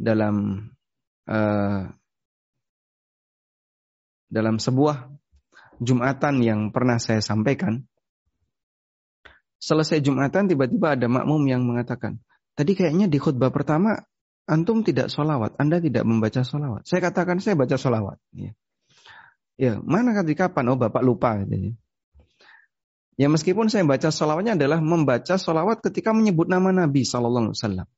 dalam uh, dalam sebuah Jumatan yang pernah saya sampaikan. Selesai Jumatan tiba-tiba ada makmum yang mengatakan, tadi kayaknya di khutbah pertama antum tidak solawat, Anda tidak membaca solawat. Saya katakan saya baca solawat. Ya, ya mana kali kapan? Oh bapak lupa. Ya meskipun saya baca solawatnya adalah membaca solawat ketika menyebut nama Nabi Sallallahu Alaihi Wasallam.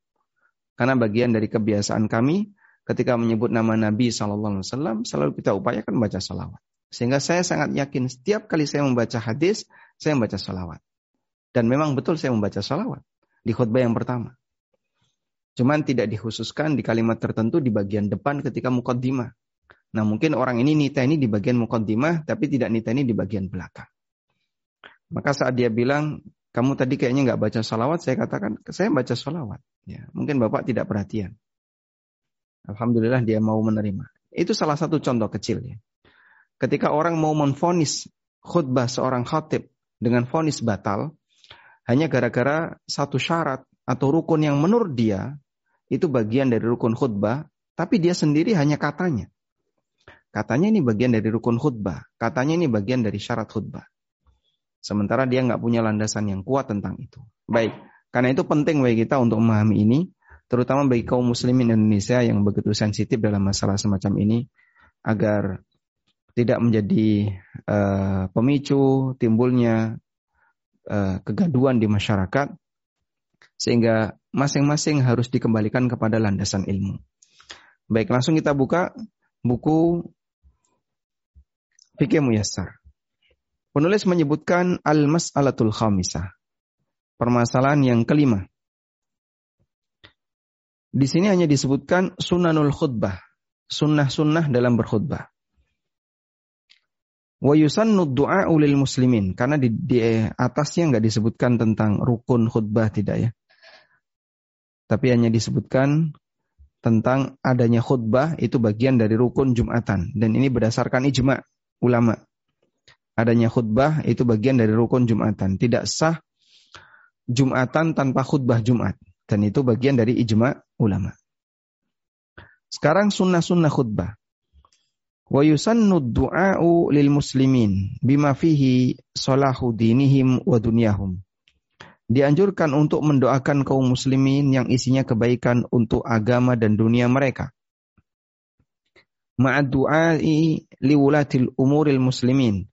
Karena bagian dari kebiasaan kami ketika menyebut nama Nabi Sallallahu Alaihi Wasallam selalu kita upayakan membaca solawat. Sehingga saya sangat yakin setiap kali saya membaca hadis, saya membaca solawat. Dan memang betul saya membaca solawat di khutbah yang pertama. Cuman tidak dikhususkan di kalimat tertentu di bagian depan ketika mukaddimah. Nah mungkin orang ini nita ini di bagian mukaddimah tapi tidak nita ini di bagian belakang. Maka saat dia bilang, kamu tadi kayaknya nggak baca salawat, saya katakan, saya baca salawat. Ya, mungkin Bapak tidak perhatian. Alhamdulillah dia mau menerima. Itu salah satu contoh kecil ya. Ketika orang mau menfonis khutbah seorang khatib dengan fonis batal, hanya gara-gara satu syarat atau rukun yang menurut dia itu bagian dari rukun khutbah, tapi dia sendiri hanya katanya. Katanya ini bagian dari rukun khutbah, katanya ini bagian dari syarat khutbah. Sementara dia nggak punya landasan yang kuat tentang itu. Baik, karena itu penting bagi kita untuk memahami ini, terutama bagi kaum muslimin Indonesia yang begitu sensitif dalam masalah semacam ini, agar tidak menjadi uh, pemicu timbulnya uh, kegaduan di masyarakat, sehingga masing-masing harus dikembalikan kepada landasan ilmu. Baik, langsung kita buka buku Fikih Muyassar. Penulis menyebutkan al-mas'alatul khamisah. Permasalahan yang kelima. Di sini hanya disebutkan sunanul khutbah. Sunnah-sunnah dalam berkhutbah. Wa yusannu du'a ulil muslimin. Karena di, di atasnya nggak disebutkan tentang rukun khutbah tidak ya. Tapi hanya disebutkan tentang adanya khutbah itu bagian dari rukun Jumatan. Dan ini berdasarkan ijma ulama adanya khutbah itu bagian dari rukun Jumatan. Tidak sah Jumatan tanpa khutbah Jumat. Dan itu bagian dari ijma ulama. Sekarang sunnah-sunnah khutbah. Wa yusannu du'a'u lil muslimin bima fihi salahu dinihim wa dunyahum. Dianjurkan untuk mendoakan kaum muslimin yang isinya kebaikan untuk agama dan dunia mereka. Ma'ad du'a'i liwulatil umuril muslimin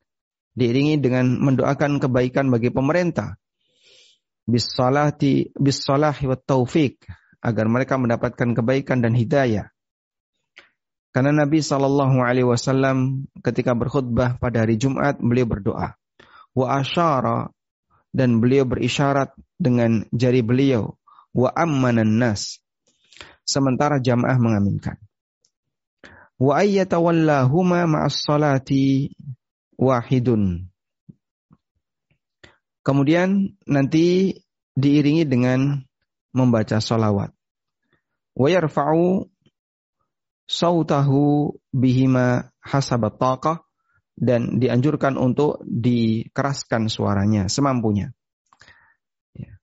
diiringi dengan mendoakan kebaikan bagi pemerintah bisalati bisalahi wa taufik agar mereka mendapatkan kebaikan dan hidayah. Karena Nabi Shallallahu Alaihi Wasallam ketika berkhutbah pada hari Jumat beliau berdoa wa asyara dan beliau berisyarat dengan jari beliau wa ammanan nas sementara jamaah mengaminkan wa ayyatawallahuma ma'as salati wahidun. Kemudian nanti diiringi dengan membaca salawat. Wa yarfa'u sautahu bihima hasabat taqah dan dianjurkan untuk dikeraskan suaranya semampunya. Ya.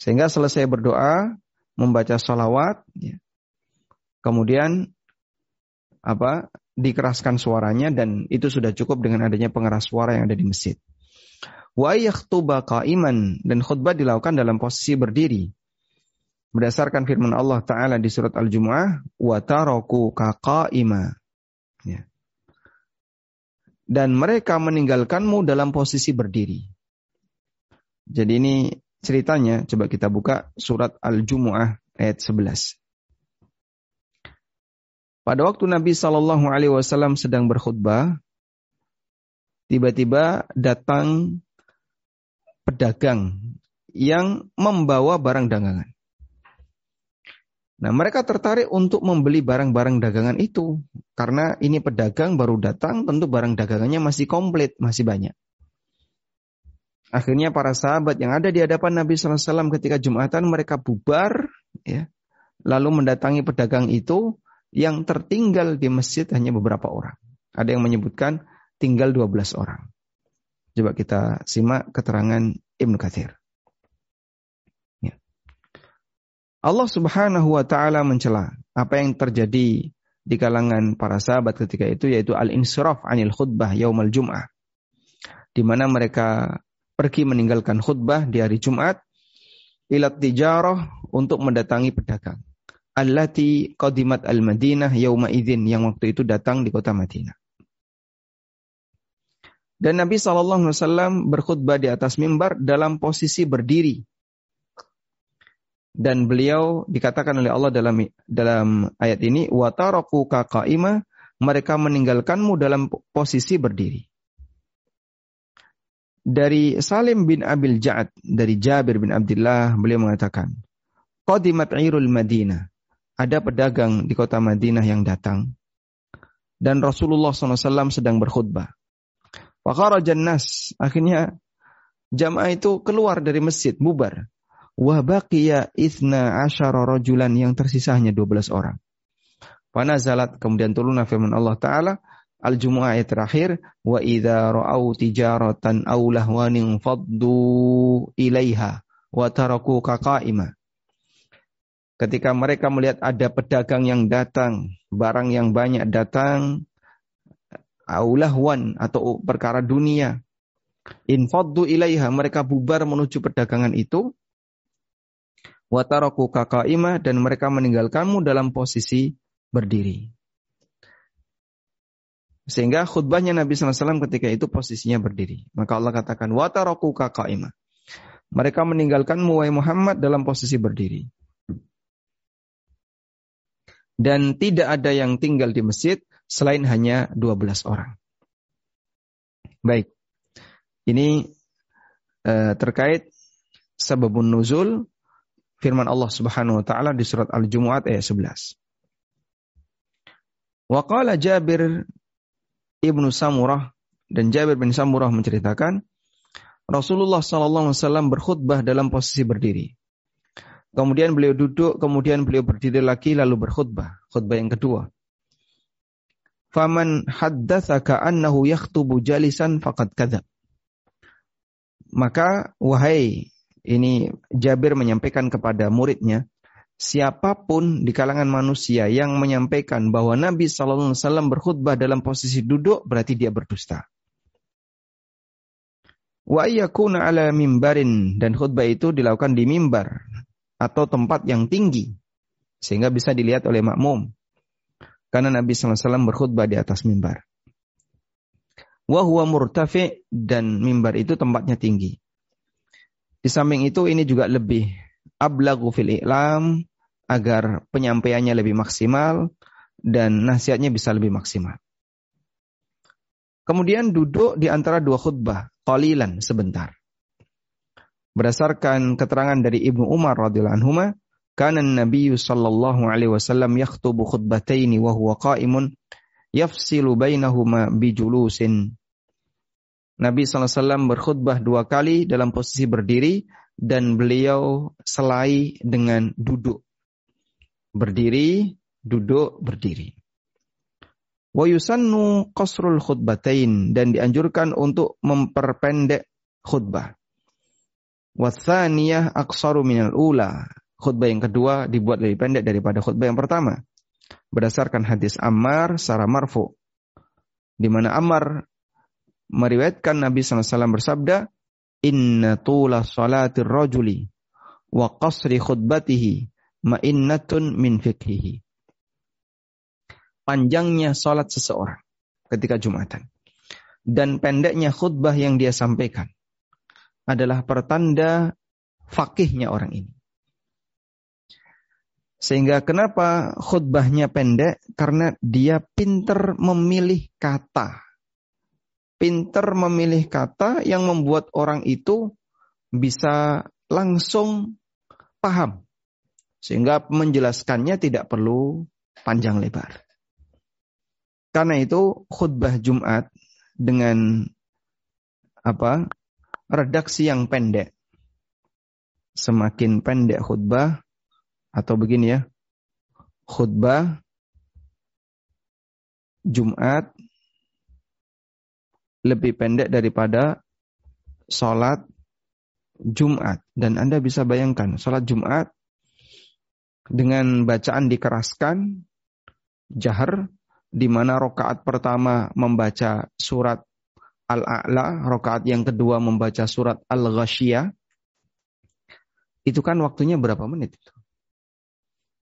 Sehingga selesai berdoa, membaca salawat, ya. kemudian apa dikeraskan suaranya dan itu sudah cukup dengan adanya pengeras suara yang ada di masjid. Wa yakhtuba qa'iman dan khutbah dilakukan dalam posisi berdiri. Berdasarkan firman Allah Ta'ala di surat Al-Jumu'ah, wa taraku. Ya. Dan mereka meninggalkanmu dalam posisi berdiri. Jadi ini ceritanya, coba kita buka surat Al-Jumu'ah ayat 11. Pada waktu Nabi Shallallahu Alaihi Wasallam sedang berkhutbah, tiba-tiba datang pedagang yang membawa barang dagangan. Nah, mereka tertarik untuk membeli barang-barang dagangan itu karena ini pedagang baru datang, tentu barang dagangannya masih komplit, masih banyak. Akhirnya para sahabat yang ada di hadapan Nabi SAW ketika Jumatan mereka bubar, ya, lalu mendatangi pedagang itu yang tertinggal di masjid hanya beberapa orang. Ada yang menyebutkan tinggal 12 orang. Coba kita simak keterangan Ibnu Katsir. Ya. Allah Subhanahu wa taala mencela apa yang terjadi di kalangan para sahabat ketika itu yaitu al-insiraf anil khutbah yaumal jum'ah di mana mereka pergi meninggalkan khutbah di hari Jumat ilat tijarah untuk mendatangi pedagang allati qadimat al-Madinah yauma idzin yang waktu itu datang di kota Madinah dan Nabi SAW berkhutbah di atas mimbar dalam posisi berdiri dan beliau dikatakan oleh Allah dalam dalam ayat ini wataraku kaqaima mereka meninggalkanmu dalam posisi berdiri. Dari Salim bin Abil Ja'ad dari Jabir bin Abdullah beliau mengatakan qadimat irul Madinah ada pedagang di kota Madinah yang datang dan Rasulullah SAW sedang berkhutbah. Fakarajan nas akhirnya jamaah itu keluar dari masjid bubar Wa isna asyara rajulan yang tersisa hanya 12 orang. Panazalat kemudian turun firman Allah Ta'ala Al-Jumu'ah ayat terakhir wa idza ra'au tijaratan aw lahwanin faddu ilaiha wa taraku qa'ima. Ketika mereka melihat ada pedagang yang datang, barang yang banyak datang, aulahwan atau perkara dunia. Infaddu ilaiha, mereka bubar menuju perdagangan itu, wataraku kakaima dan mereka meninggalkanmu dalam posisi berdiri. Sehingga khutbahnya Nabi SAW ketika itu posisinya berdiri. Maka Allah katakan, wataraku kakaima. Mereka meninggalkanmu, wahai Muhammad, dalam posisi berdiri. Dan tidak ada yang tinggal di masjid selain hanya 12 orang. Baik. Ini uh, terkait sebabun nuzul firman Allah Subhanahu wa taala di surat Al-Jumu'at ayat 11. Wa qala Jabir Ibnu Samurah dan Jabir bin Samurah menceritakan Rasulullah sallallahu alaihi wasallam berkhutbah dalam posisi berdiri. Kemudian beliau duduk, kemudian beliau berdiri lagi lalu berkhutbah, khutbah yang kedua. Faman haddatsaka annahu yakhtubu jalisan faqad kadzab. Maka wahai ini Jabir menyampaikan kepada muridnya, siapa pun di kalangan manusia yang menyampaikan bahwa Nabi Shallallahu Alaihi Wasallam berkhutbah dalam posisi duduk berarti dia berdusta. Wa yakuna ala mimbarin dan khutbah itu dilakukan di mimbar atau tempat yang tinggi sehingga bisa dilihat oleh makmum. Karena Nabi Wasallam berkhutbah di atas mimbar. Wa huwa murtafi dan mimbar itu tempatnya tinggi. Di samping itu ini juga lebih ablagu fil i'lam agar penyampaiannya lebih maksimal dan nasihatnya bisa lebih maksimal. Kemudian duduk di antara dua khutbah, qalilan sebentar. Berdasarkan keterangan dari Ibnu Umar radhiyallahu anhu, kana Nabi sallallahu alaihi wasallam yakhutubu khutbataini wa huwa qa'imun yafsilu bainahuma Nabi SAW berkhutbah dua kali dalam posisi berdiri dan beliau selai dengan duduk. Berdiri, duduk, berdiri. Wa yusannu qasrul khutbatain dan dianjurkan untuk memperpendek khutbah. Wathaniyah aksaru minal ula. Khutbah yang kedua dibuat lebih pendek daripada khutbah yang pertama. Berdasarkan hadis Ammar secara marfu. Di mana Ammar meriwayatkan Nabi SAW bersabda, Inna tula salatir rajuli wa qasri khutbatihi ma'innatun min fikhihi. Panjangnya salat seseorang ketika Jumatan dan pendeknya khutbah yang dia sampaikan adalah pertanda fakihnya orang ini. Sehingga kenapa khutbahnya pendek? Karena dia pinter memilih kata pinter memilih kata yang membuat orang itu bisa langsung paham. Sehingga menjelaskannya tidak perlu panjang lebar. Karena itu khutbah Jumat dengan apa? redaksi yang pendek. Semakin pendek khutbah atau begini ya. Khutbah Jumat lebih pendek daripada sholat Jumat. Dan Anda bisa bayangkan, sholat Jumat dengan bacaan dikeraskan, jahar, di mana rokaat pertama membaca surat Al-A'la, rokaat yang kedua membaca surat Al-Ghashiyah, itu kan waktunya berapa menit?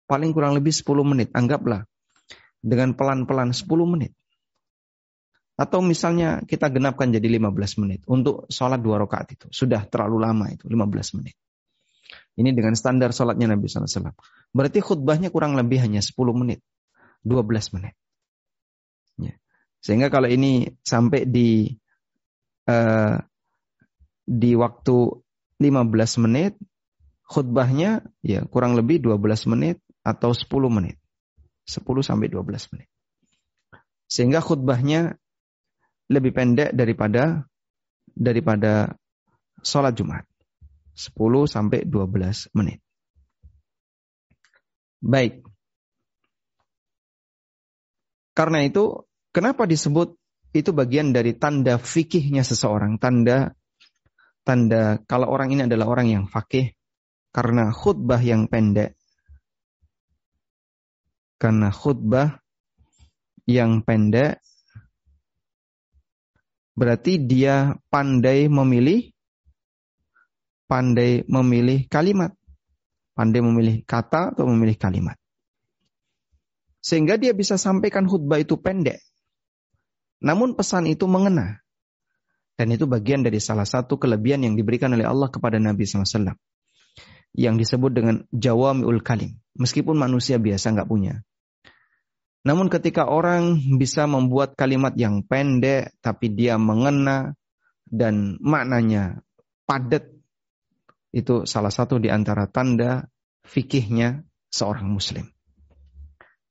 Paling kurang lebih 10 menit, anggaplah. Dengan pelan-pelan 10 menit. Atau misalnya kita genapkan jadi 15 menit untuk sholat dua rakaat itu. Sudah terlalu lama itu, 15 menit. Ini dengan standar sholatnya Nabi SAW. Berarti khutbahnya kurang lebih hanya 10 menit. 12 menit. Ya. Sehingga kalau ini sampai di uh, di waktu 15 menit, khutbahnya ya kurang lebih 12 menit atau 10 menit. 10 sampai 12 menit. Sehingga khutbahnya lebih pendek daripada daripada sholat Jumat. 10 sampai 12 menit. Baik. Karena itu, kenapa disebut itu bagian dari tanda fikihnya seseorang, tanda tanda kalau orang ini adalah orang yang fakih karena khutbah yang pendek. Karena khutbah yang pendek Berarti dia pandai memilih pandai memilih kalimat. Pandai memilih kata atau memilih kalimat. Sehingga dia bisa sampaikan khutbah itu pendek. Namun pesan itu mengena. Dan itu bagian dari salah satu kelebihan yang diberikan oleh Allah kepada Nabi SAW. Yang disebut dengan jawamiul kalim. Meskipun manusia biasa nggak punya. Namun ketika orang bisa membuat kalimat yang pendek tapi dia mengena dan maknanya padat itu salah satu di antara tanda fikihnya seorang muslim.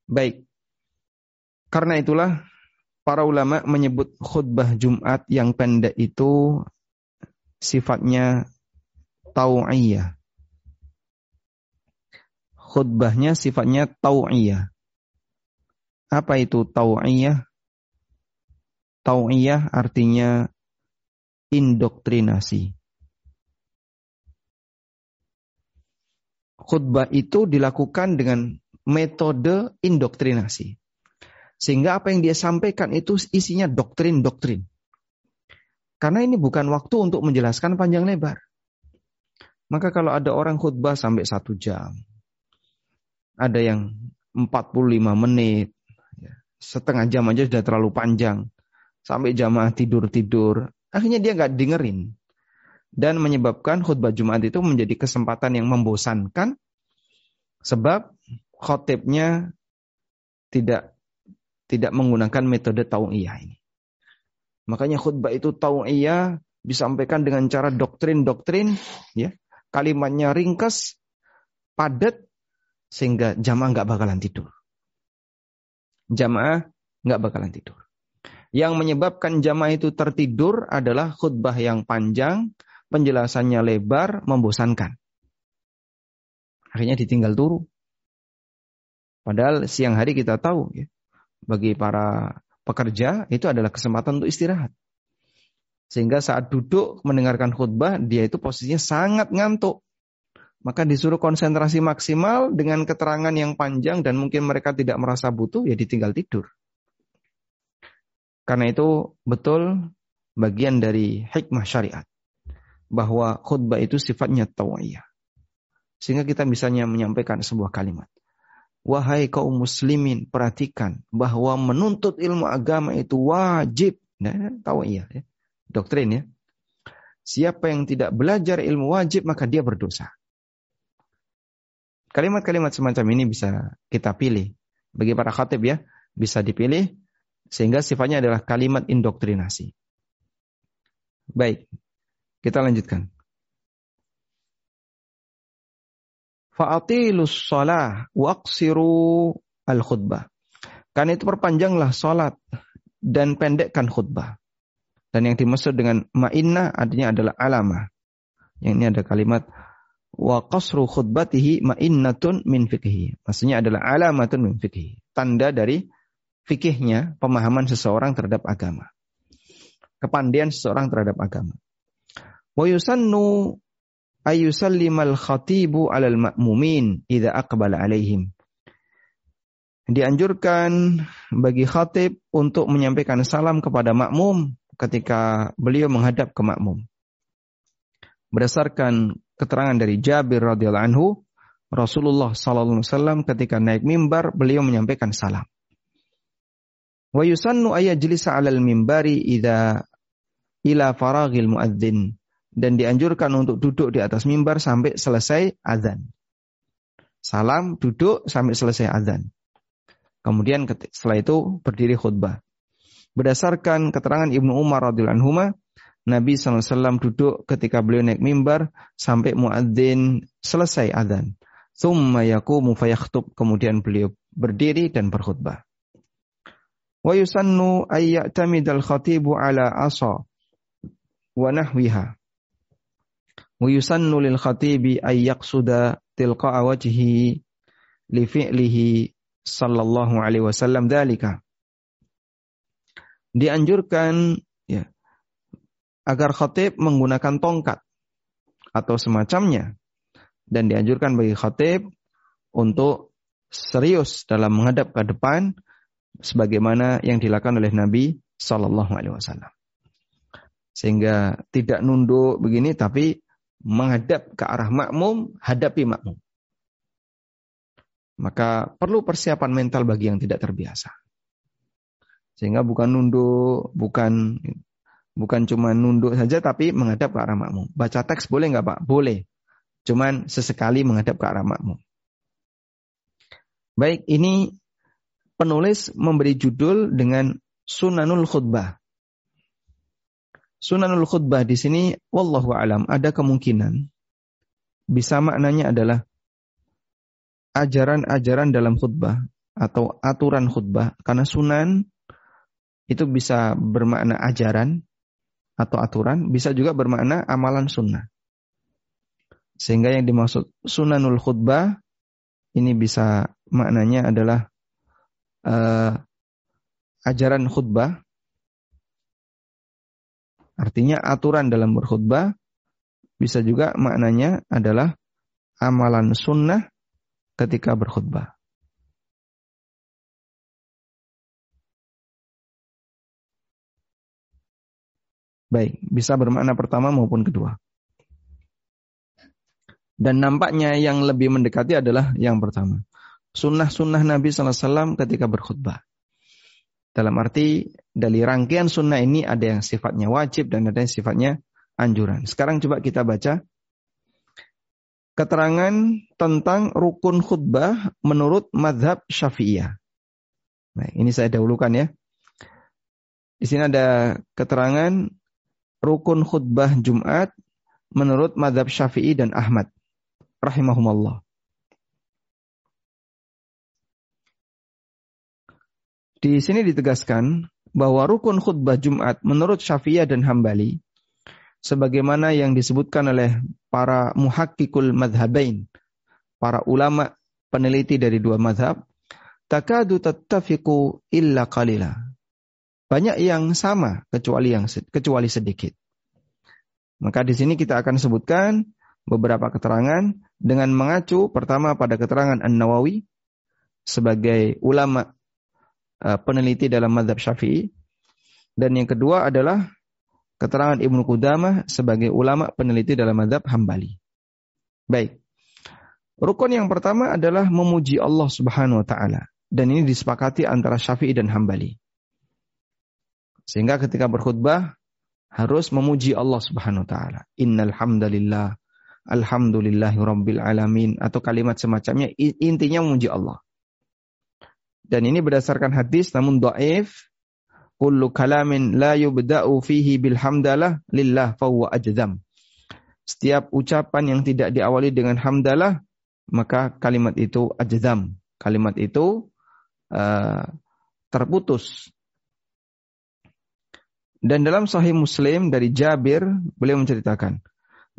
Baik. Karena itulah para ulama menyebut khutbah Jumat yang pendek itu sifatnya tau'iyah. Khutbahnya sifatnya tau'iyah apa itu tau'iyah? Tau'iyah artinya indoktrinasi. Khutbah itu dilakukan dengan metode indoktrinasi. Sehingga apa yang dia sampaikan itu isinya doktrin-doktrin. Karena ini bukan waktu untuk menjelaskan panjang lebar. Maka kalau ada orang khutbah sampai satu jam, ada yang 45 menit, setengah jam aja sudah terlalu panjang. Sampai jamaah tidur-tidur. Akhirnya dia nggak dengerin. Dan menyebabkan khutbah Jumat itu menjadi kesempatan yang membosankan. Sebab khotibnya tidak tidak menggunakan metode tau'iyah ini. Makanya khutbah itu tau'iyah disampaikan dengan cara doktrin-doktrin. ya Kalimatnya ringkas, padat, sehingga jamaah nggak bakalan tidur jamaah nggak bakalan tidur. Yang menyebabkan jamaah itu tertidur adalah khutbah yang panjang, penjelasannya lebar, membosankan. Akhirnya ditinggal turu. Padahal siang hari kita tahu ya, bagi para pekerja itu adalah kesempatan untuk istirahat. Sehingga saat duduk mendengarkan khutbah, dia itu posisinya sangat ngantuk. Maka disuruh konsentrasi maksimal dengan keterangan yang panjang dan mungkin mereka tidak merasa butuh, ya ditinggal tidur. Karena itu betul bagian dari hikmah syariat. Bahwa khutbah itu sifatnya tawiyah. Sehingga kita misalnya menyampaikan sebuah kalimat. Wahai kaum muslimin, perhatikan bahwa menuntut ilmu agama itu wajib. Nah, tawiyah ya. Doktrin ya. Siapa yang tidak belajar ilmu wajib maka dia berdosa. Kalimat-kalimat semacam ini bisa kita pilih. Bagi para khatib ya, bisa dipilih sehingga sifatnya adalah kalimat indoktrinasi. Baik, kita lanjutkan. Fa'atilus shalah waqsiru al khutbah. Karena itu perpanjanglah salat dan pendekkan khutbah. Dan yang dimaksud dengan ma'inna artinya adalah alamah. Yang ini ada kalimat wa qasru khutbatihi ma'innatun min fikhi. Maksudnya adalah alamatun min fikhi. Tanda dari fikihnya, pemahaman seseorang terhadap agama. Kepandaian seseorang terhadap agama. Wa yusannu ayusallimal khatibu alal ma'mumin idza aqbala alaihim. Dianjurkan bagi khatib untuk menyampaikan salam kepada makmum ketika beliau menghadap ke makmum. Berdasarkan keterangan dari Jabir radhiyallahu anhu, Rasulullah sallallahu alaihi wasallam ketika naik mimbar beliau menyampaikan salam. Wa yusannu ayajlisa 'alal mimbari idza ila faragil muadzin dan dianjurkan untuk duduk di atas mimbar sampai selesai azan. Salam, duduk sampai selesai azan. Kemudian setelah itu berdiri khutbah. Berdasarkan keterangan Ibnu Umar radhiyallahu anhu, Nabi SAW duduk ketika beliau naik mimbar sampai muadzin selesai azan. Thumma yakumu fayakhtub. Kemudian beliau berdiri dan berkhutbah. Wa yusannu ayya'tamidal khatibu ala asa wa nahwiha wa yusannu lil khatibi ay yaqsuda tilqa'a wajhihi li fi'lihi sallallahu alaihi wasallam dalika dianjurkan agar khatib menggunakan tongkat atau semacamnya dan dianjurkan bagi khatib untuk serius dalam menghadap ke depan sebagaimana yang dilakukan oleh Nabi sallallahu alaihi wasallam. Sehingga tidak nunduk begini tapi menghadap ke arah makmum, hadapi makmum. Maka perlu persiapan mental bagi yang tidak terbiasa. Sehingga bukan nunduk, bukan bukan cuma nunduk saja tapi menghadap ke arah makmum. Baca teks boleh nggak Pak? Boleh. Cuman sesekali menghadap ke arah makmum. Baik, ini penulis memberi judul dengan Sunanul Khutbah. Sunanul khutbah di sini wallahu alam ada kemungkinan bisa maknanya adalah ajaran-ajaran dalam khutbah atau aturan khutbah karena sunan itu bisa bermakna ajaran atau aturan bisa juga bermakna amalan sunnah. Sehingga yang dimaksud sunanul khutbah ini bisa maknanya adalah uh, ajaran khutbah Artinya aturan dalam berkhutbah bisa juga maknanya adalah amalan sunnah ketika berkhutbah. Baik, bisa bermakna pertama maupun kedua. Dan nampaknya yang lebih mendekati adalah yang pertama. Sunnah-sunnah Nabi SAW ketika berkhutbah. Dalam arti dari rangkaian sunnah ini ada yang sifatnya wajib dan ada yang sifatnya anjuran. Sekarang coba kita baca keterangan tentang rukun khutbah menurut madhab syafi'iyah. Nah, ini saya dahulukan ya. Di sini ada keterangan rukun khutbah Jumat menurut madhab syafi'i dan Ahmad. Rahimahumallah. Di sini ditegaskan bahwa rukun khutbah Jumat menurut Syafi'iyah dan Hambali sebagaimana yang disebutkan oleh para muhakkikul madhabain, para ulama peneliti dari dua madhab, takadu tattafiqu illa qalila. Banyak yang sama kecuali yang kecuali sedikit. Maka di sini kita akan sebutkan beberapa keterangan dengan mengacu pertama pada keterangan An-Nawawi sebagai ulama Uh, peneliti dalam madhab syafi'i. Dan yang kedua adalah keterangan Ibnu Qudamah sebagai ulama peneliti dalam madhab hambali. Baik. Rukun yang pertama adalah memuji Allah subhanahu wa ta'ala. Dan ini disepakati antara syafi'i dan hambali. Sehingga ketika berkhutbah harus memuji Allah subhanahu wa ta'ala. Innal hamdalillah. Alhamdulillahi rabbil alamin. Atau kalimat semacamnya intinya memuji Allah. Dan ini berdasarkan hadis namun dhaif. Kullu kalamin la yubda'u fihi bilhamdalah lillah fawwa ajdam. Setiap ucapan yang tidak diawali dengan hamdalah, maka kalimat itu ajdam. Kalimat itu uh, terputus. Dan dalam Sahih Muslim dari Jabir, beliau menceritakan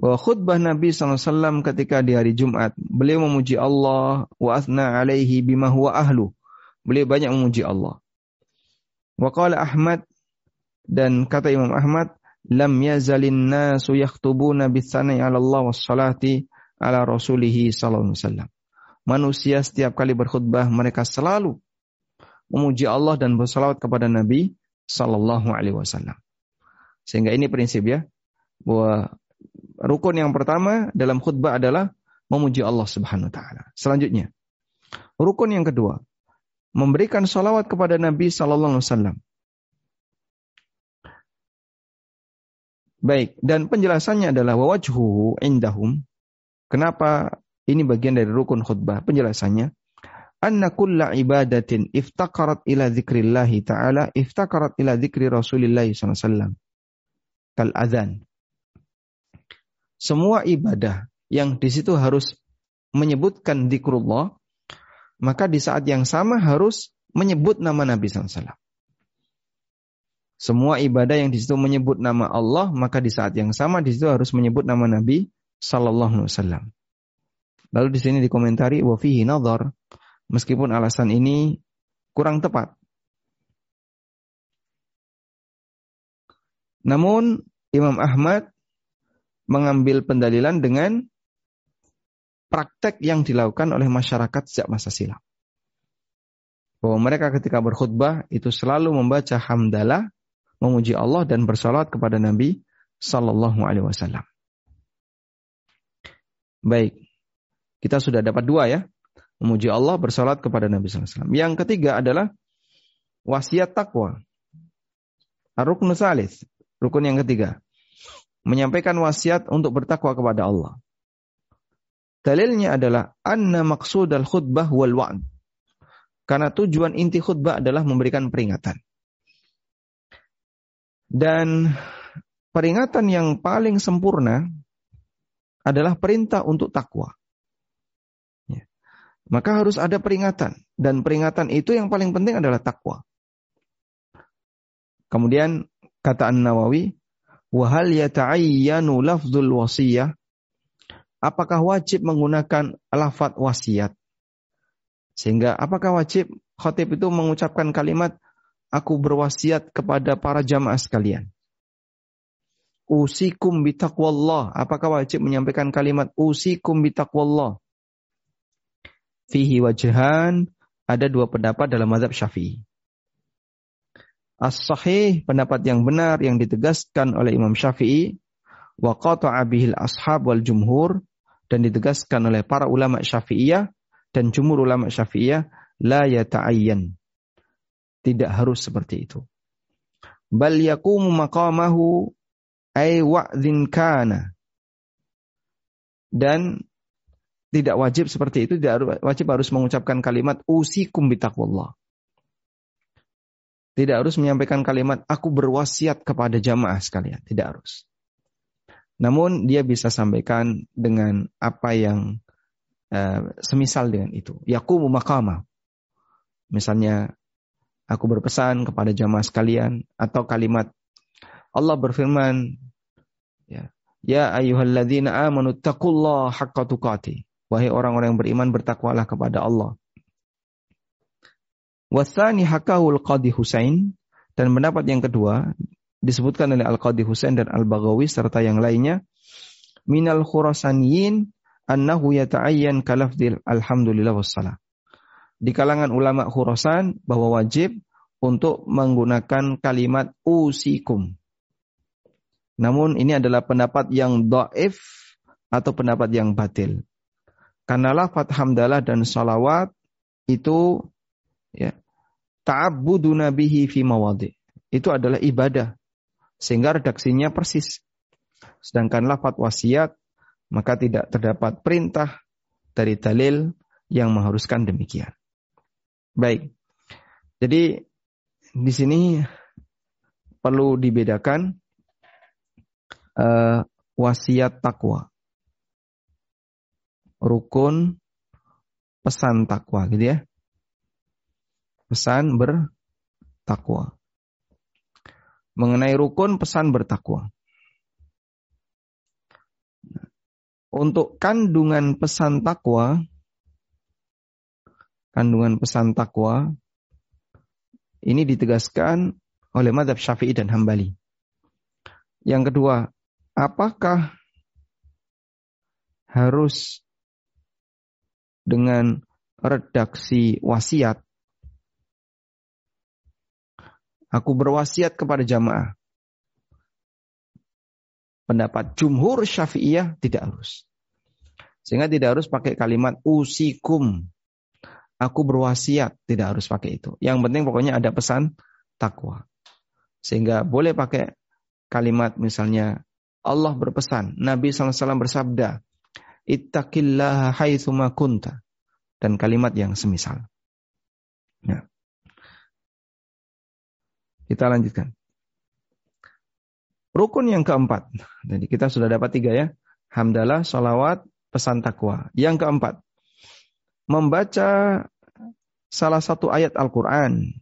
bahwa khutbah Nabi SAW ketika di hari Jumat, beliau memuji Allah wa asna alaihi bima huwa ahlu Beliau banyak memuji Allah. Waqala Ahmad dan kata Imam Ahmad, lam yazalin nasu yakhtubuna bithanai 'ala Allah was salati 'ala rasulih sallallahu alaihi wasallam. Manusia setiap kali berkhutbah mereka selalu memuji Allah dan bersalawat kepada Nabi sallallahu alaihi wasallam. Sehingga ini prinsip ya bahwa rukun yang pertama dalam khutbah adalah memuji Allah Subhanahu wa taala. Selanjutnya, rukun yang kedua, memberikan salawat kepada Nabi sallallahu alaihi wasallam. Baik, dan penjelasannya adalah wajhu indahum. Kenapa ini bagian dari rukun khutbah? Penjelasannya, anna kulla ibadatin iftakarat ila zikrillah ta'ala iftakarat ila zikri Rasulillah SAW. Kal adhan. Semua ibadah yang di situ harus menyebutkan zikrullah, maka di saat yang sama harus menyebut nama Nabi SAW. Semua ibadah yang di situ menyebut nama Allah, maka di saat yang sama di situ harus menyebut nama Nabi Sallallahu Alaihi Wasallam. Lalu di sini dikomentari wafihi nazar, meskipun alasan ini kurang tepat. Namun Imam Ahmad mengambil pendalilan dengan praktek yang dilakukan oleh masyarakat sejak masa silam. Bahwa mereka ketika berkhutbah itu selalu membaca hamdalah memuji Allah dan bersolat kepada Nabi Sallallahu Alaihi Wasallam. Baik, kita sudah dapat dua ya, memuji Allah, bersolat kepada Nabi Wasallam. Yang ketiga adalah wasiat takwa. Rukun salis, rukun yang ketiga. Menyampaikan wasiat untuk bertakwa kepada Allah. Dalilnya adalah anna maksud al khutbah wal wa'd. Karena tujuan inti khutbah adalah memberikan peringatan. Dan peringatan yang paling sempurna adalah perintah untuk takwa. Maka harus ada peringatan. Dan peringatan itu yang paling penting adalah takwa. Kemudian kata An-Nawawi, wahal yata'ayyanu lafzul wasiyah? Apakah wajib menggunakan alafat wasiat sehingga apakah wajib khotib itu mengucapkan kalimat aku berwasiat kepada para jamaah sekalian. Usikum bitaqwallah apakah wajib menyampaikan kalimat usikum bitaqwallah Fihi wajhan. Ada dua pendapat dalam mazhab syafi'i. As-sahih, pendapat yang benar yang ditegaskan oleh Imam Syafi'i. Wa qata'a bihil ashab wal jumhur. Dan ditegaskan oleh para ulama syafi'iyah. Dan jumhur ulama syafi'iyah. La yata'ayyan tidak harus seperti itu. Bal yakumu maqamahu ay wa'dhin kana. Dan tidak wajib seperti itu, tidak wajib harus mengucapkan kalimat usikum bitaqwallah. Tidak harus menyampaikan kalimat aku berwasiat kepada jamaah sekalian, tidak harus. Namun dia bisa sampaikan dengan apa yang uh, semisal dengan itu. Yakumu maqamah. Misalnya Aku berpesan kepada jamaah sekalian atau kalimat Allah berfirman ya ya ayyuhalladzina amanu taqullaha haqqa tuqati wahai orang-orang yang beriman bertakwalah kepada Allah Wasani hakahul Qadi Husain dan pendapat yang kedua disebutkan oleh Al-Qadi Husain dan Al-Baghawi serta yang lainnya minal khurasaniyin annahu yata'ayyan kalafdil alhamdulillah wassalam di kalangan ulama Khurasan bahwa wajib untuk menggunakan kalimat usikum. Namun ini adalah pendapat yang do'if atau pendapat yang batil. Karena lafat hamdalah dan salawat itu ya ta'abbudu nabihi fi mawadi. Itu adalah ibadah. Sehingga redaksinya persis. Sedangkan lafat wasiat maka tidak terdapat perintah dari dalil yang mengharuskan demikian. Baik. Jadi di sini perlu dibedakan uh, wasiat takwa. Rukun pesan takwa gitu ya. Pesan bertakwa. Mengenai rukun pesan bertakwa. Untuk kandungan pesan takwa kandungan pesan takwa ini ditegaskan oleh madhab syafi'i dan hambali. Yang kedua, apakah harus dengan redaksi wasiat? Aku berwasiat kepada jamaah. Pendapat jumhur syafi'iyah tidak harus. Sehingga tidak harus pakai kalimat usikum. Aku berwasiat, tidak harus pakai itu. Yang penting pokoknya ada pesan takwa. Sehingga boleh pakai kalimat misalnya Allah berpesan, Nabi SAW bersabda, Ittaqillaha haitsuma kunta. Dan kalimat yang semisal. Ya. Kita lanjutkan. Rukun yang keempat. Jadi kita sudah dapat tiga ya. Hamdalah, sholawat, pesan takwa. Yang keempat. Membaca salah satu ayat Al-Quran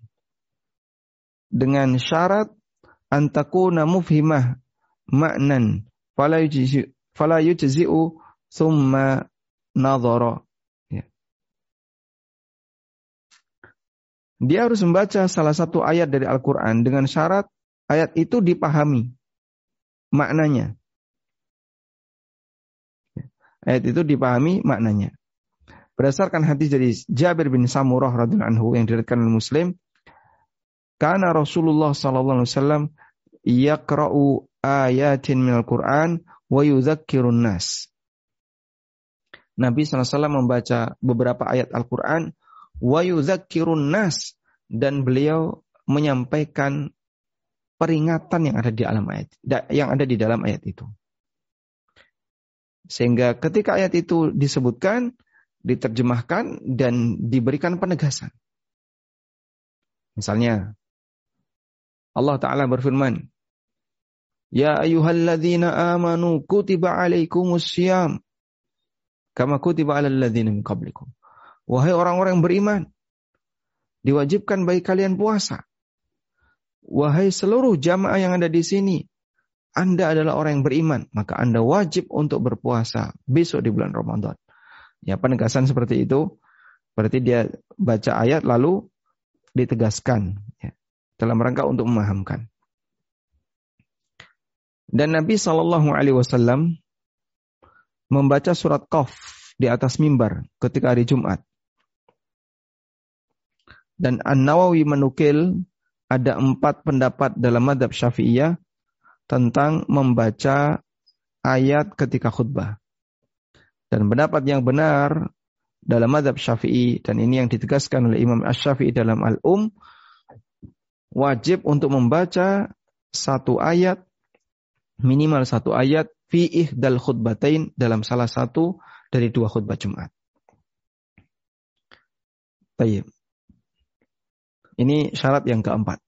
dengan syarat antakuna mufhimah maknan fala yujzi'u thumma nadhara. Ya. Dia harus membaca salah satu ayat dari Al-Quran dengan syarat ayat itu dipahami maknanya. Ya. Ayat itu dipahami maknanya. Berdasarkan hadis dari Jabir bin Samurah radhiyallahu anhu yang diriwayatkan oleh Muslim, karena Rasulullah sallallahu alaihi wasallam yaqra'u ayatin minal Qur'an wa yudzakkirun nas. Nabi SAW membaca beberapa ayat Al-Quran wa yudzakkirun nas dan beliau menyampaikan peringatan yang ada di dalam ayat yang ada di dalam ayat itu. Sehingga ketika ayat itu disebutkan, diterjemahkan dan diberikan penegasan. Misalnya Allah Ta'ala berfirman, Ya ayuhalladzina amanu kutiba alaikumus. Kama kutiba alal ladzina min qablikum. Wahai orang-orang yang beriman, diwajibkan bagi kalian puasa. Wahai seluruh jamaah yang ada di sini, Anda adalah orang yang beriman, maka Anda wajib untuk berpuasa besok di bulan Ramadan. Ya, penegasan seperti itu berarti dia baca ayat lalu ditegaskan. Ya dalam rangka untuk memahamkan. Dan Nabi Shallallahu Alaihi Wasallam membaca surat Qaf di atas mimbar ketika hari Jumat. Dan An Nawawi menukil ada empat pendapat dalam madhab Syafi'iyah tentang membaca ayat ketika khutbah. Dan pendapat yang benar dalam madhab Syafi'i dan ini yang ditegaskan oleh Imam Ash-Syafi'i dalam Al-Um wajib untuk membaca satu ayat minimal satu ayat fi ihdal khutbatain dalam salah satu dari dua khutbah Jumat. Baik. Ini syarat yang keempat.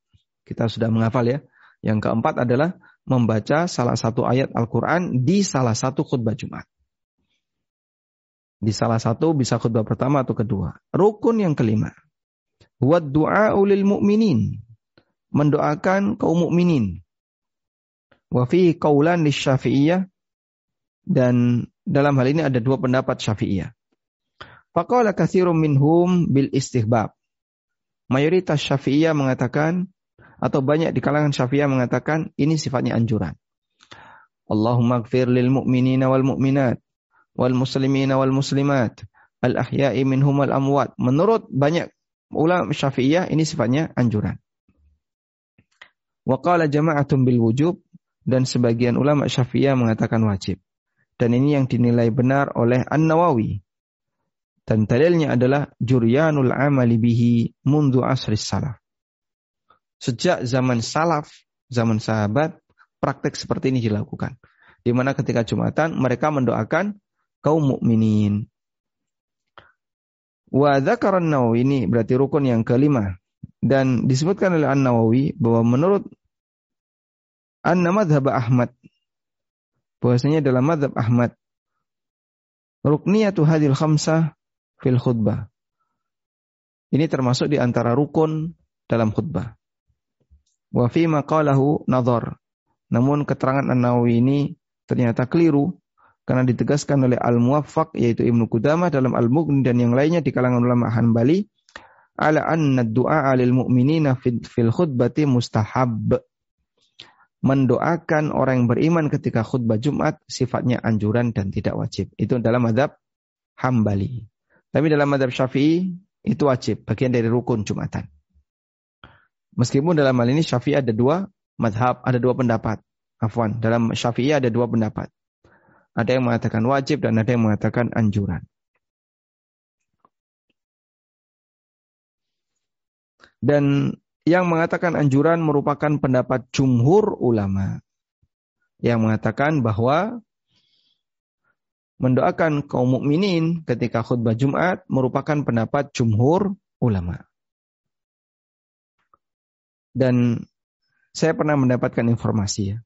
Kita sudah menghafal ya. Yang keempat adalah membaca salah satu ayat Al-Quran di salah satu khutbah Jumat. Di salah satu bisa khutbah pertama atau kedua. Rukun yang kelima. Wad du'a ulil mu'minin mendoakan kaum mukminin. Wa fi qaulan Syafi'iyah dan dalam hal ini ada dua pendapat Syafi'iyah. Faqala katsirun minhum bil istihbab. Mayoritas Syafi'iyah mengatakan atau banyak di kalangan Syafi'iyah mengatakan ini sifatnya anjuran. Allahumma gfir lil mu'minina wal mu'minat wal muslimina wal muslimat al ahya'i minhum wal amwat. Menurut banyak ulama Syafi'iyah ini sifatnya anjuran. Waqala jama'atun bil wujub dan sebagian ulama Syafi'iyah mengatakan wajib. Dan ini yang dinilai benar oleh An-Nawawi. Dan dalilnya adalah juryanul amali bihi mundu asri salaf. Sejak zaman salaf, zaman sahabat, praktek seperti ini dilakukan. Di mana ketika Jumatan mereka mendoakan kaum mukminin. Wa dzakaran Nawawi ini berarti rukun yang kelima dan disebutkan oleh An-Nawawi bahwa menurut anna madhab Ahmad bahwasanya dalam madhab Ahmad rukniyatu hadil khamsah fil khutbah. Ini termasuk di antara rukun dalam khutbah. Wa fi maqalahu nadhar. Namun keterangan An-Nawawi ini ternyata keliru karena ditegaskan oleh Al-Muwaffaq yaitu Ibnu Qudamah dalam Al-Mughni dan yang lainnya di kalangan ulama Hanbali ala anna du'a lil mu'minina fil khutbati mustahab mendoakan orang yang beriman ketika khutbah Jumat sifatnya anjuran dan tidak wajib. Itu dalam madhab Hambali. Tapi dalam madhab Syafi'i itu wajib, bagian dari rukun Jumatan. Meskipun dalam hal ini Syafi'i ada dua madhab, ada dua pendapat. Afwan, dalam Syafi'i ada dua pendapat. Ada yang mengatakan wajib dan ada yang mengatakan anjuran. Dan yang mengatakan anjuran merupakan pendapat jumhur ulama yang mengatakan bahwa mendoakan kaum mukminin ketika khutbah Jumat merupakan pendapat jumhur ulama. Dan saya pernah mendapatkan informasi ya.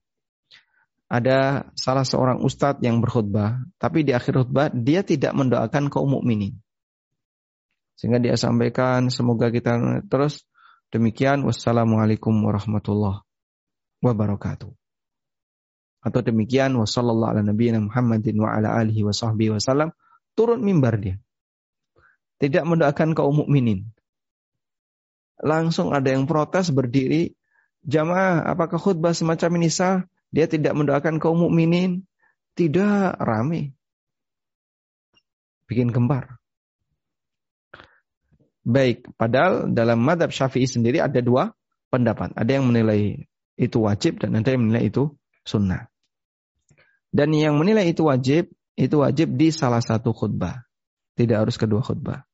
Ada salah seorang ustadz yang berkhutbah, tapi di akhir khutbah dia tidak mendoakan kaum mukminin. Sehingga dia sampaikan semoga kita terus Demikian wassalamualaikum warahmatullahi wabarakatuh. Atau demikian wassallallahu ala nabiyina Muhammadin wa ala alihi wa sahbihi wasallam turun mimbar dia. Tidak mendoakan kaum mukminin. Langsung ada yang protes berdiri, jamaah apakah khutbah semacam ini sah? Dia tidak mendoakan kaum mukminin. Tidak rame. Bikin gembar. Baik, padahal dalam madhab syafi'i sendiri ada dua pendapat. Ada yang menilai itu wajib dan ada yang menilai itu sunnah. Dan yang menilai itu wajib, itu wajib di salah satu khutbah. Tidak harus kedua khutbah.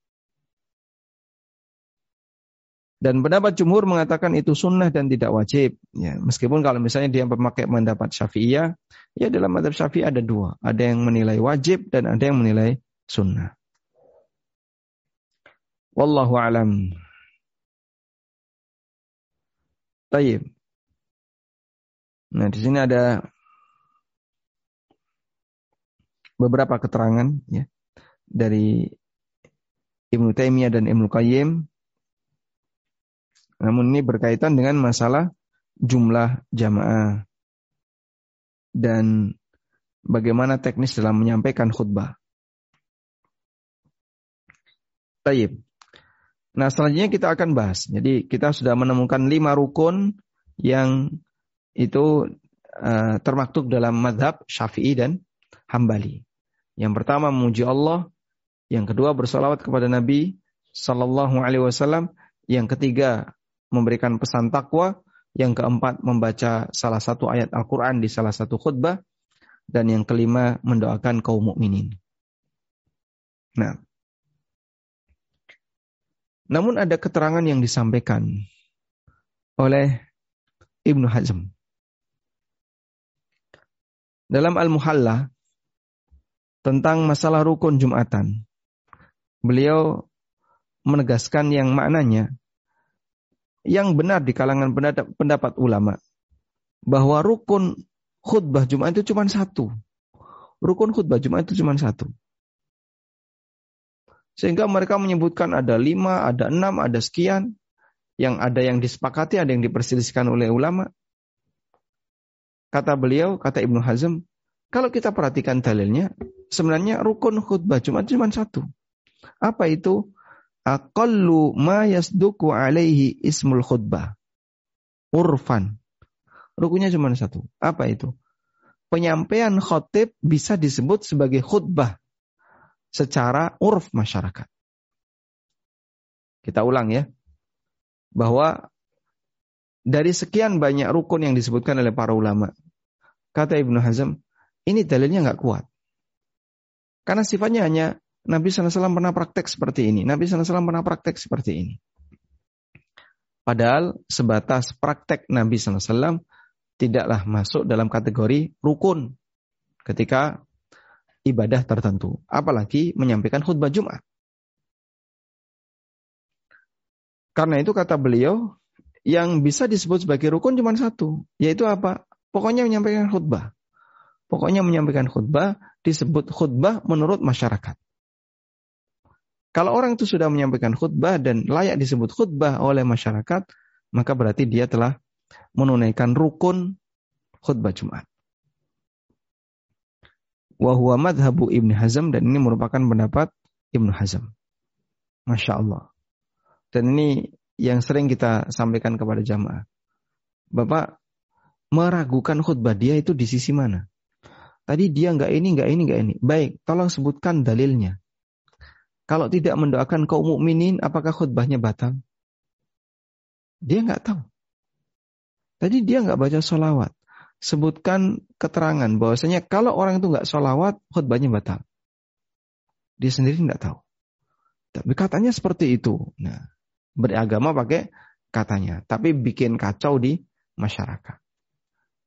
Dan pendapat jumhur mengatakan itu sunnah dan tidak wajib. Ya, meskipun kalau misalnya dia memakai pendapat syafi'iyah, ya dalam madhab syafi'i ada dua. Ada yang menilai wajib dan ada yang menilai sunnah. Wallahu alam. Tayyib. Nah, di sini ada beberapa keterangan ya dari Ibnu Taimiyah dan Ibnu Qayyim. Namun ini berkaitan dengan masalah jumlah jamaah dan bagaimana teknis dalam menyampaikan khutbah. Tayyib. Nah, selanjutnya kita akan bahas. Jadi kita sudah menemukan lima rukun yang itu uh, termaktub dalam madhab Syafi'i dan Hambali. Yang pertama memuji Allah, yang kedua bersolawat kepada Nabi Sallallahu Alaihi Wasallam, yang ketiga memberikan pesan takwa, yang keempat membaca salah satu ayat Al-Quran di salah satu khutbah, dan yang kelima mendoakan kaum mukminin. Nah, namun ada keterangan yang disampaikan oleh Ibnu Hazm. Dalam Al-Muhalla tentang masalah rukun Jumatan. Beliau menegaskan yang maknanya yang benar di kalangan pendapat ulama bahwa rukun khutbah Jumat itu cuma satu. Rukun khutbah Jumat itu cuma satu. Sehingga mereka menyebutkan ada lima, ada enam, ada sekian. Yang ada yang disepakati, ada yang diperselisihkan oleh ulama. Kata beliau, kata Ibnu Hazm, kalau kita perhatikan dalilnya, sebenarnya rukun khutbah cuma cuma satu. Apa itu? Aqallu ma yasduku alaihi ismul khutbah. Urfan. Rukunnya cuma satu. Apa itu? Penyampaian khotib bisa disebut sebagai khutbah secara urf masyarakat. Kita ulang ya. Bahwa dari sekian banyak rukun yang disebutkan oleh para ulama. Kata Ibnu Hazm, ini dalilnya nggak kuat. Karena sifatnya hanya Nabi SAW pernah praktek seperti ini. Nabi SAW pernah praktek seperti ini. Padahal sebatas praktek Nabi SAW tidaklah masuk dalam kategori rukun. Ketika ibadah tertentu, apalagi menyampaikan khutbah Jumat. Karena itu kata beliau, yang bisa disebut sebagai rukun cuma satu, yaitu apa? Pokoknya menyampaikan khutbah. Pokoknya menyampaikan khutbah disebut khutbah menurut masyarakat. Kalau orang itu sudah menyampaikan khutbah dan layak disebut khutbah oleh masyarakat, maka berarti dia telah menunaikan rukun khutbah Jumat. Wahuwa madhabu Ibn Hazm dan ini merupakan pendapat Ibn Hazm. Masya Allah. Dan ini yang sering kita sampaikan kepada jamaah. Bapak meragukan khutbah dia itu di sisi mana. Tadi dia nggak ini, nggak ini, nggak ini. Baik, tolong sebutkan dalilnya. Kalau tidak mendoakan kaum mukminin, apakah khutbahnya batal? Dia nggak tahu. Tadi dia nggak baca sholawat. Sebutkan keterangan bahwasanya kalau orang itu nggak sholawat, khutbahnya batal. Dia sendiri nggak tahu. Tapi katanya seperti itu. Nah, beragama pakai katanya, tapi bikin kacau di masyarakat.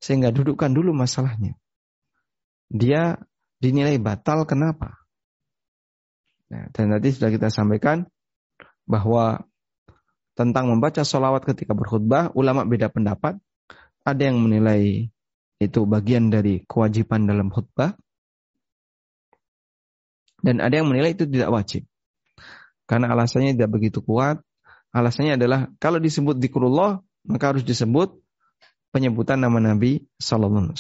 Sehingga dudukkan dulu masalahnya dia dinilai batal kenapa? Nah, dan tadi sudah kita sampaikan bahwa tentang membaca sholawat ketika berkhutbah, ulama beda pendapat. Ada yang menilai itu bagian dari kewajiban dalam khutbah. Dan ada yang menilai itu tidak wajib. Karena alasannya tidak begitu kuat. Alasannya adalah kalau disebut dikrullah, maka harus disebut penyebutan nama Nabi Sallallahu.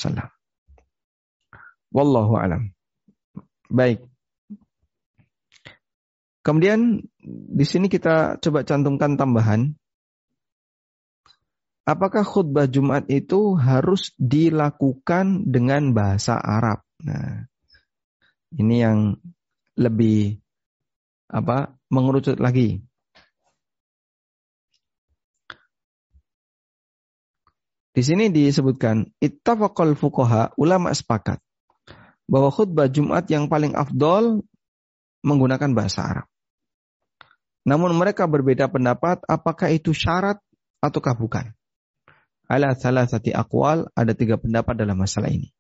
Wallahu alam. Baik. Kemudian di sini kita coba cantumkan tambahan. Apakah khutbah Jumat itu harus dilakukan dengan bahasa Arab? Nah, ini yang lebih apa mengerucut lagi. Di sini disebutkan ittafaqal fuqaha ulama sepakat bahwa khutbah Jumat yang paling afdol menggunakan bahasa Arab. Namun mereka berbeda pendapat apakah itu syarat ataukah bukan. Ala salah satu akwal ada tiga pendapat dalam masalah ini.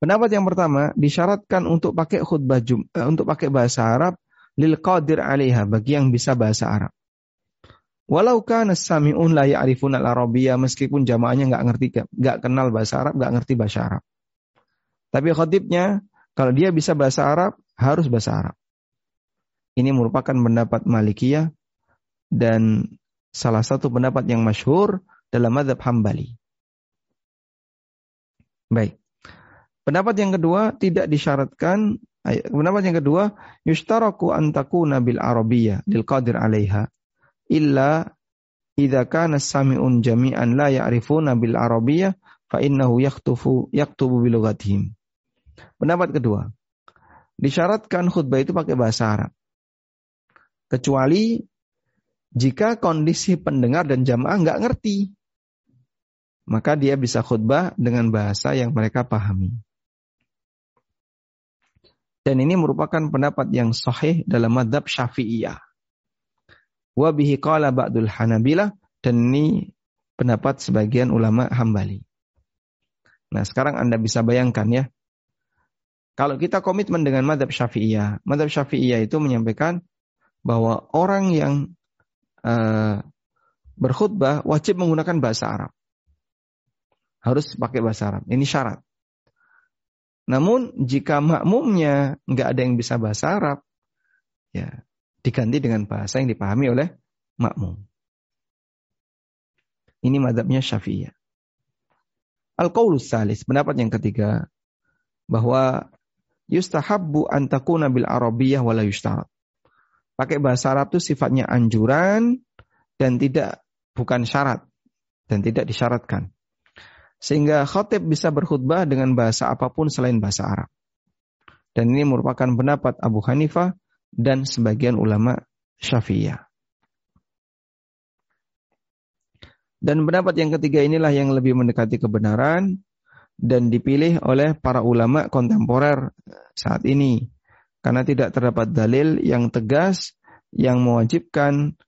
Pendapat yang pertama disyaratkan untuk pakai khutbah Jum, eh, untuk pakai bahasa Arab lil qadir alaiha bagi yang bisa bahasa Arab. Walau kana sami'un la ya'rifun al-arabiyyah meskipun jamaahnya nggak ngerti nggak kenal bahasa Arab, nggak ngerti bahasa Arab. Tapi khotibnya kalau dia bisa bahasa Arab harus bahasa Arab. Ini merupakan pendapat Malikiyah dan salah satu pendapat yang masyhur dalam madhab Hambali. Baik. Pendapat yang kedua tidak disyaratkan pendapat yang kedua yushtaraku antaku nabil arabiyah lil qadir 'alaiha illa idza kana sami'un jami'an la ya'rifuna bil arabiyah fa innahu yaktufu yaktubu lughatihim. Pendapat kedua, disyaratkan khutbah itu pakai bahasa Arab. Kecuali jika kondisi pendengar dan jamaah nggak ngerti, maka dia bisa khutbah dengan bahasa yang mereka pahami. Dan ini merupakan pendapat yang sahih dalam madhab syafi'iyah. Wabihi qala ba'dul hanabilah. Dan ini pendapat sebagian ulama hambali. Nah sekarang Anda bisa bayangkan ya. Kalau kita komitmen dengan madhab syafi'iyah, madhab syafi'iyah itu menyampaikan bahwa orang yang uh, berkhutbah wajib menggunakan bahasa Arab. Harus pakai bahasa Arab. Ini syarat. Namun jika makmumnya nggak ada yang bisa bahasa Arab, ya diganti dengan bahasa yang dipahami oleh makmum. Ini madhabnya syafi'iyah. Al-Qaulus Salis, pendapat yang ketiga, bahwa yustahabbu antakuna bil arabiyah wala yustarat. Pakai bahasa Arab itu sifatnya anjuran dan tidak bukan syarat dan tidak disyaratkan. Sehingga khotib bisa berkhutbah dengan bahasa apa pun selain bahasa Arab. Dan ini merupakan pendapat Abu Hanifah dan sebagian ulama Syafi'iyah. Dan pendapat yang ketiga inilah yang lebih mendekati kebenaran dan dipilih oleh para ulama kontemporer saat ini karena tidak terdapat dalil yang tegas yang mewajibkan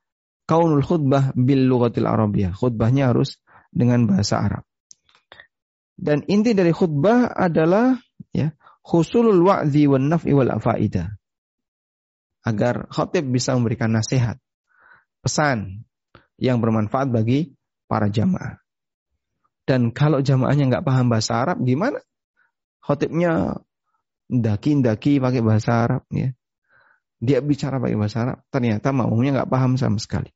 kaunul khutbah bil lughatil arabiyah. Khutbahnya harus dengan bahasa Arab. Dan inti dari khutbah adalah ya khusulul wa'zi wan naf'i wal afaidah. Agar khotib bisa memberikan nasihat, pesan yang bermanfaat bagi para jamaah. Dan kalau jamaahnya nggak paham bahasa Arab, gimana? Khotibnya daki-daki pakai bahasa Arab, ya. Dia bicara pakai bahasa Arab, ternyata makmumnya nggak paham sama sekali.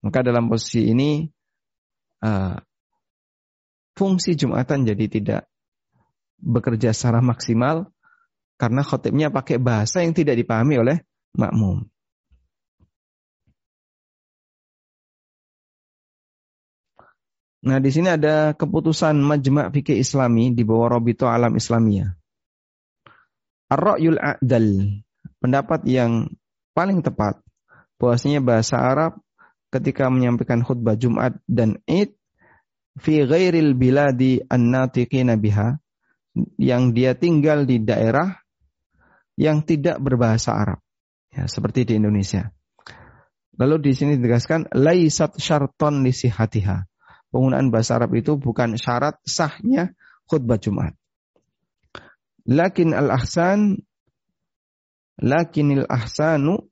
Maka dalam posisi ini uh, fungsi jumatan jadi tidak bekerja secara maksimal karena khotibnya pakai bahasa yang tidak dipahami oleh makmum. Nah, di sini ada keputusan Majma' Fikih Islami di bawah Robito Alam Islamiyah. Ar-Ra'yul A'dal, pendapat yang paling tepat bahwasanya bahasa Arab ketika menyampaikan khutbah Jumat dan Id fi ghairil biladi an-natiqina biha yang dia tinggal di daerah yang tidak berbahasa Arab. Ya, seperti di Indonesia. Lalu di sini ditegaskan laisat syarton lisihatiha penggunaan bahasa Arab itu bukan syarat sahnya khutbah Jumat. Lakin al-ahsan lakinil ahsanu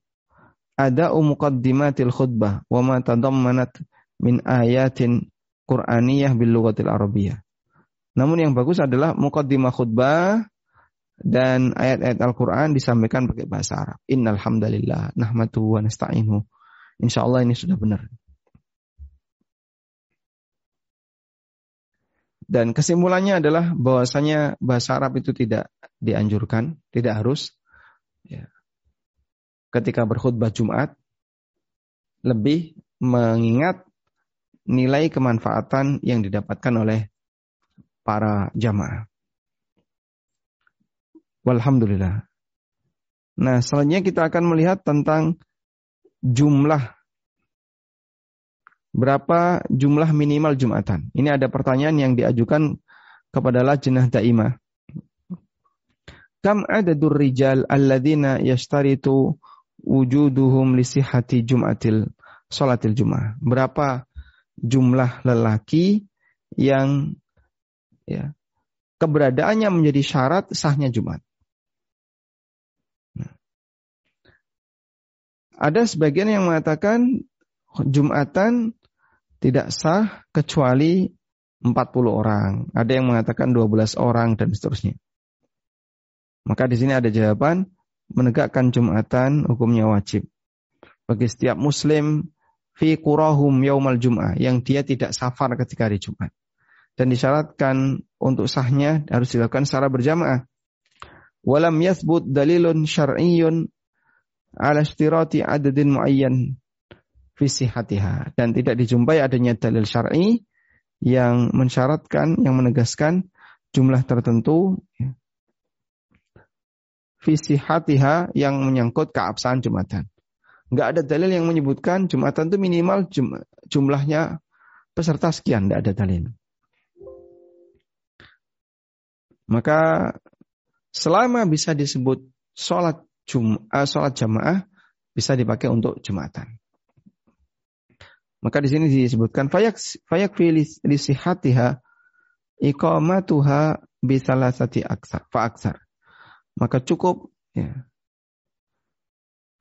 ada muqaddimatil khutbah wa ma tadammanat min ayatin Qur'aniyah bil lughatil arabiyyah. Namun yang bagus adalah muqaddimah khutbah dan ayat-ayat Al-Qur'an disampaikan pakai bahasa Arab. Innal hamdalillah nahmatu wa nasta'inu. Insyaallah ini sudah benar. Dan kesimpulannya adalah bahwasanya bahasa Arab itu tidak dianjurkan, tidak harus. Ya. Ketika berkhutbah Jumat, lebih mengingat nilai kemanfaatan yang didapatkan oleh para jamaah. Walhamdulillah. Nah, selanjutnya kita akan melihat tentang jumlah berapa jumlah minimal Jumatan? Ini ada pertanyaan yang diajukan kepada lajnah daimah. Kam adadur rijal alladzina yashtaritu wujuduhum li sihhati Jum'atil salatil Jum'ah. Berapa jumlah lelaki yang ya keberadaannya menjadi syarat sahnya Jumat. Nah. Ada sebagian yang mengatakan Jumatan tidak sah kecuali 40 orang. Ada yang mengatakan 12 orang dan seterusnya. Maka di sini ada jawaban menegakkan Jumatan hukumnya wajib. Bagi setiap muslim fi kurahum yaumal jum'ah yang dia tidak safar ketika hari Jumat. Dan disyaratkan untuk sahnya harus dilakukan secara berjamaah. Walam yathbut dalilun syar'iyyun ala istirati adadin muayyan fisihatiha dan tidak dijumpai adanya dalil syar'i yang mensyaratkan yang menegaskan jumlah tertentu ya, fisihatiha yang menyangkut keabsahan jumatan. Enggak ada dalil yang menyebutkan jumatan itu minimal jum, jumlahnya peserta sekian, enggak ada dalil. Maka selama bisa disebut sholat jum, uh, sholat jamaah bisa dipakai untuk jumatan. Maka di sini disebutkan fayak fayak lisihatiha iqamatuha bi salasati aksar fa aksar. Maka cukup ya.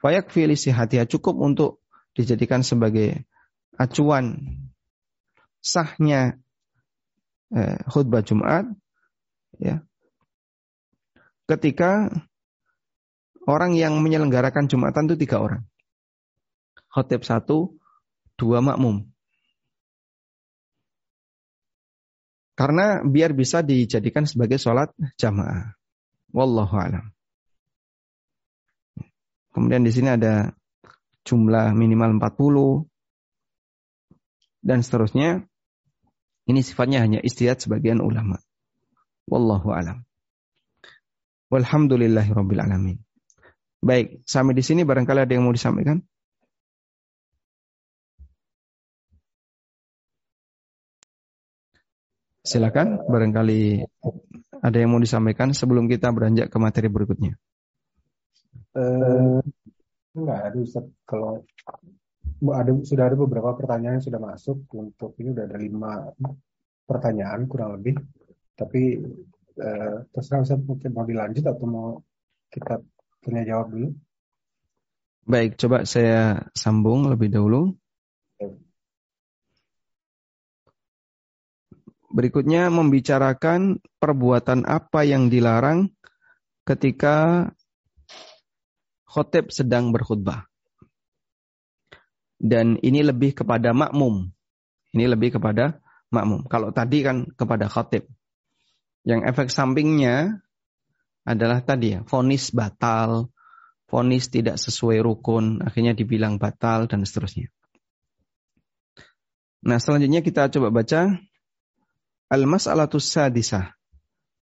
Fayak lisihatiha cukup untuk dijadikan sebagai acuan sahnya eh, khutbah Jumat ya. Ketika orang yang menyelenggarakan Jumatan itu tiga orang. Khotib satu, dua makmum. Karena biar bisa dijadikan sebagai sholat jamaah. Wallahu alam. Kemudian di sini ada jumlah minimal 40 dan seterusnya. Ini sifatnya hanya istihad sebagian ulama. Wallahu alam. Walhamdulillahirabbil alamin. Baik, sampai di sini barangkali ada yang mau disampaikan? Silakan, barangkali ada yang mau disampaikan sebelum kita beranjak ke materi berikutnya. Uh, enggak, ada Ustaz. Kalau ada sudah ada beberapa pertanyaan yang sudah masuk untuk ini sudah ada lima pertanyaan kurang lebih. Tapi uh, terserah Ustaz mungkin mau dilanjut atau mau kita tanya jawab dulu. Baik, coba saya sambung lebih dahulu. Berikutnya membicarakan perbuatan apa yang dilarang ketika khotib sedang berkhutbah. Dan ini lebih kepada makmum. Ini lebih kepada makmum. Kalau tadi kan kepada khotib. Yang efek sampingnya adalah tadi ya, fonis batal, fonis tidak sesuai rukun, akhirnya dibilang batal dan seterusnya. Nah, selanjutnya kita coba baca Al-Mas'alatus Sadisah.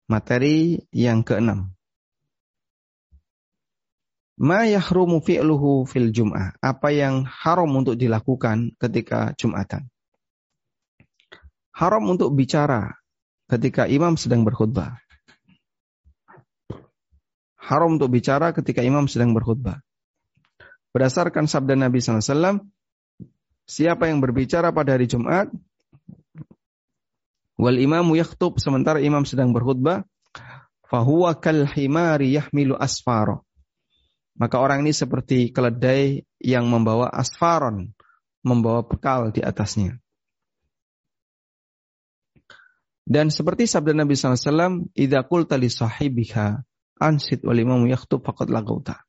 Materi yang keenam. Ma yahrumu fi'luhu fil jum'ah. Apa yang haram untuk dilakukan ketika Jumatan. Haram untuk bicara ketika imam sedang berkhutbah. Haram untuk bicara ketika imam sedang berkhutbah. Berdasarkan sabda Nabi SAW, siapa yang berbicara pada hari Jumat, wal imamu yakhtub sementara imam sedang berkhutbah, fahuwa kal himari yahmilu asfaro maka orang ini seperti keledai yang membawa asfaron, membawa bekal di atasnya. Dan seperti sabda Nabi SAW, li sahibiha ansit lagauta.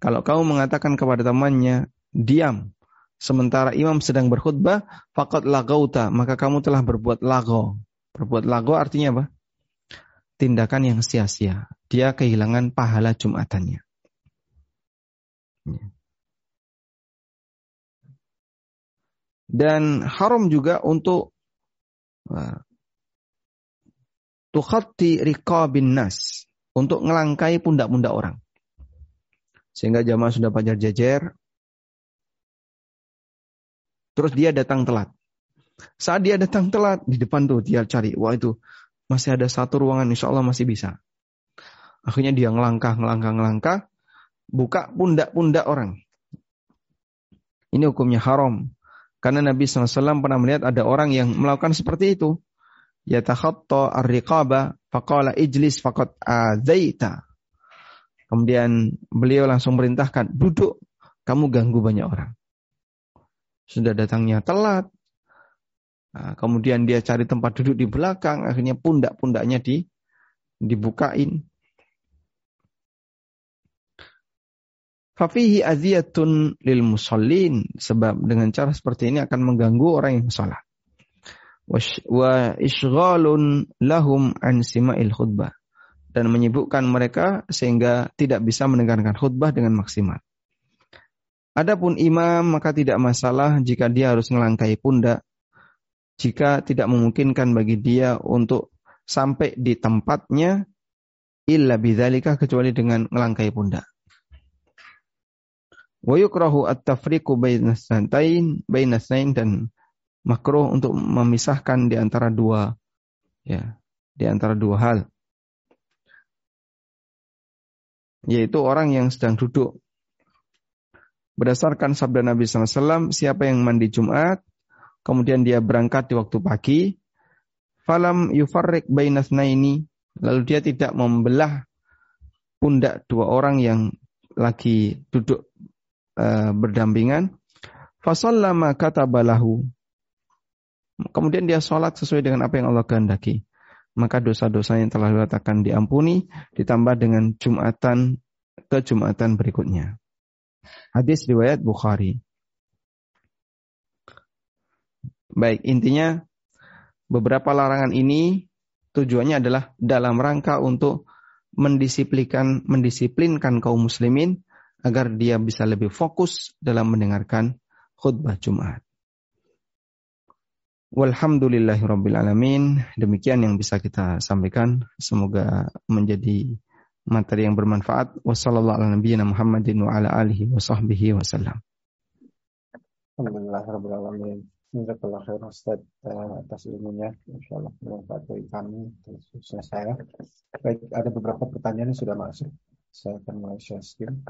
Kalau kamu mengatakan kepada temannya, diam, sementara imam sedang berkhutbah, faqad lagauta, maka kamu telah berbuat lago. Berbuat lago artinya apa? Tindakan yang sia-sia. Dia kehilangan pahala Jumatannya. Dan haram juga untuk uh, tukhatti riqabin nas untuk ngelangkai pundak-pundak orang. Sehingga jamaah sudah pajar jajar. Terus dia datang telat. Saat dia datang telat, di depan tuh dia cari. Wah itu masih ada satu ruangan, insya Allah masih bisa. Akhirnya dia ngelangkah, ngelangkah, ngelangkah buka pundak-pundak orang. Ini hukumnya haram. Karena Nabi SAW pernah melihat ada orang yang melakukan seperti itu. Yatakhatta ar-riqaba faqala ijlis faqat azaita. Kemudian beliau langsung merintahkan, duduk, kamu ganggu banyak orang. Sudah datangnya telat. Nah, kemudian dia cari tempat duduk di belakang, akhirnya pundak-pundaknya di dibukain. Fafihi aziyatun lil musallin. Sebab dengan cara seperti ini akan mengganggu orang yang sholat. Wa ishghalun lahum an sima'il khutbah. Dan menyibukkan mereka sehingga tidak bisa mendengarkan khutbah dengan maksimal. Adapun imam maka tidak masalah jika dia harus melangkai pundak. Jika tidak memungkinkan bagi dia untuk sampai di tempatnya illa bidzalika kecuali dengan melangkai pundak. Wa yukrahu at-tafriqu bainas santain bainasnain dan makruh untuk memisahkan di antara dua ya, di antara dua hal. Yaitu orang yang sedang duduk. Berdasarkan sabda Nabi SAW, siapa yang mandi Jumat, kemudian dia berangkat di waktu pagi, falam yufarrik bainasnaini, lalu dia tidak membelah pundak dua orang yang lagi duduk uh, berdampingan. Fasallama katabalahu. Kemudian dia sholat sesuai dengan apa yang Allah kehendaki. Maka dosa-dosa yang telah diletakkan diampuni, ditambah dengan Jumatan ke Jumatan berikutnya. Hadis riwayat Bukhari. Baik, intinya beberapa larangan ini tujuannya adalah dalam rangka untuk mendisiplinkan mendisiplinkan kaum muslimin agar dia bisa lebih fokus dalam mendengarkan khutbah Jumat. Walhamdulillahirabbil alamin. Demikian yang bisa kita sampaikan. Semoga menjadi materi yang bermanfaat. Wassalamualaikum Muhammadin wa ala alihi wa sahbihi wasallam. Alhamdulillah rabbil alamin. Jazakallah khair Ustaz atas ilmunya. Insyaallah bagi kami khususnya saya. Baik, ada beberapa pertanyaan yang sudah masuk. Saya akan mulai share screen.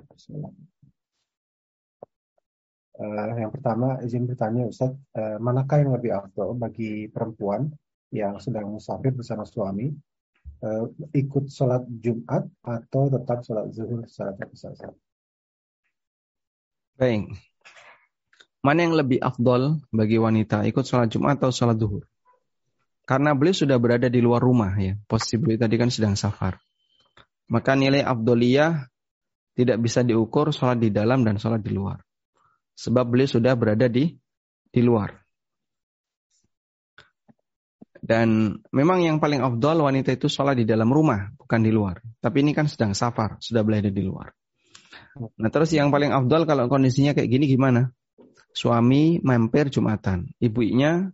Uh, yang pertama, izin bertanya Ustaz, uh, manakah yang lebih afdol bagi perempuan yang sedang musafir bersama suami uh, ikut sholat Jumat atau tetap sholat zuhur secara terpisah? Baik. Mana yang lebih afdol bagi wanita ikut sholat Jumat atau sholat zuhur? Karena beliau sudah berada di luar rumah ya. Posisi beliau tadi kan sedang safar. Maka nilai abdoliyah tidak bisa diukur sholat di dalam dan sholat di luar. Sebab beliau sudah berada di di luar. Dan memang yang paling afdol wanita itu sholat di dalam rumah, bukan di luar. Tapi ini kan sedang safar, sudah berada di luar. Nah terus yang paling afdol kalau kondisinya kayak gini gimana? suami mampir Jumatan, ibunya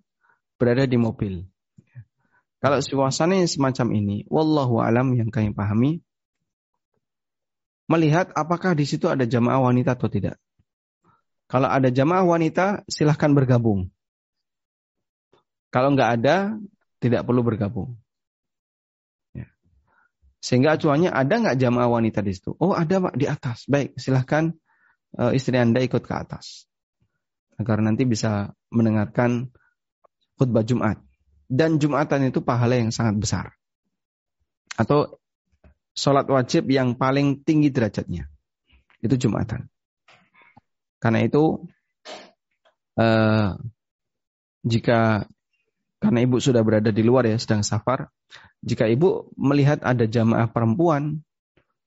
berada di mobil. Kalau suasananya semacam ini, wallahu alam yang kami pahami, melihat apakah di situ ada jamaah wanita atau tidak. Kalau ada jamaah wanita, silahkan bergabung. Kalau nggak ada, tidak perlu bergabung. Ya. Sehingga acuannya ada nggak jamaah wanita di situ? Oh ada pak di atas. Baik, silahkan uh, istri anda ikut ke atas agar nanti bisa mendengarkan khutbah Jumat. Dan Jumatan itu pahala yang sangat besar. Atau sholat wajib yang paling tinggi derajatnya. Itu Jumatan. Karena itu eh, jika karena ibu sudah berada di luar ya sedang safar, jika ibu melihat ada jamaah perempuan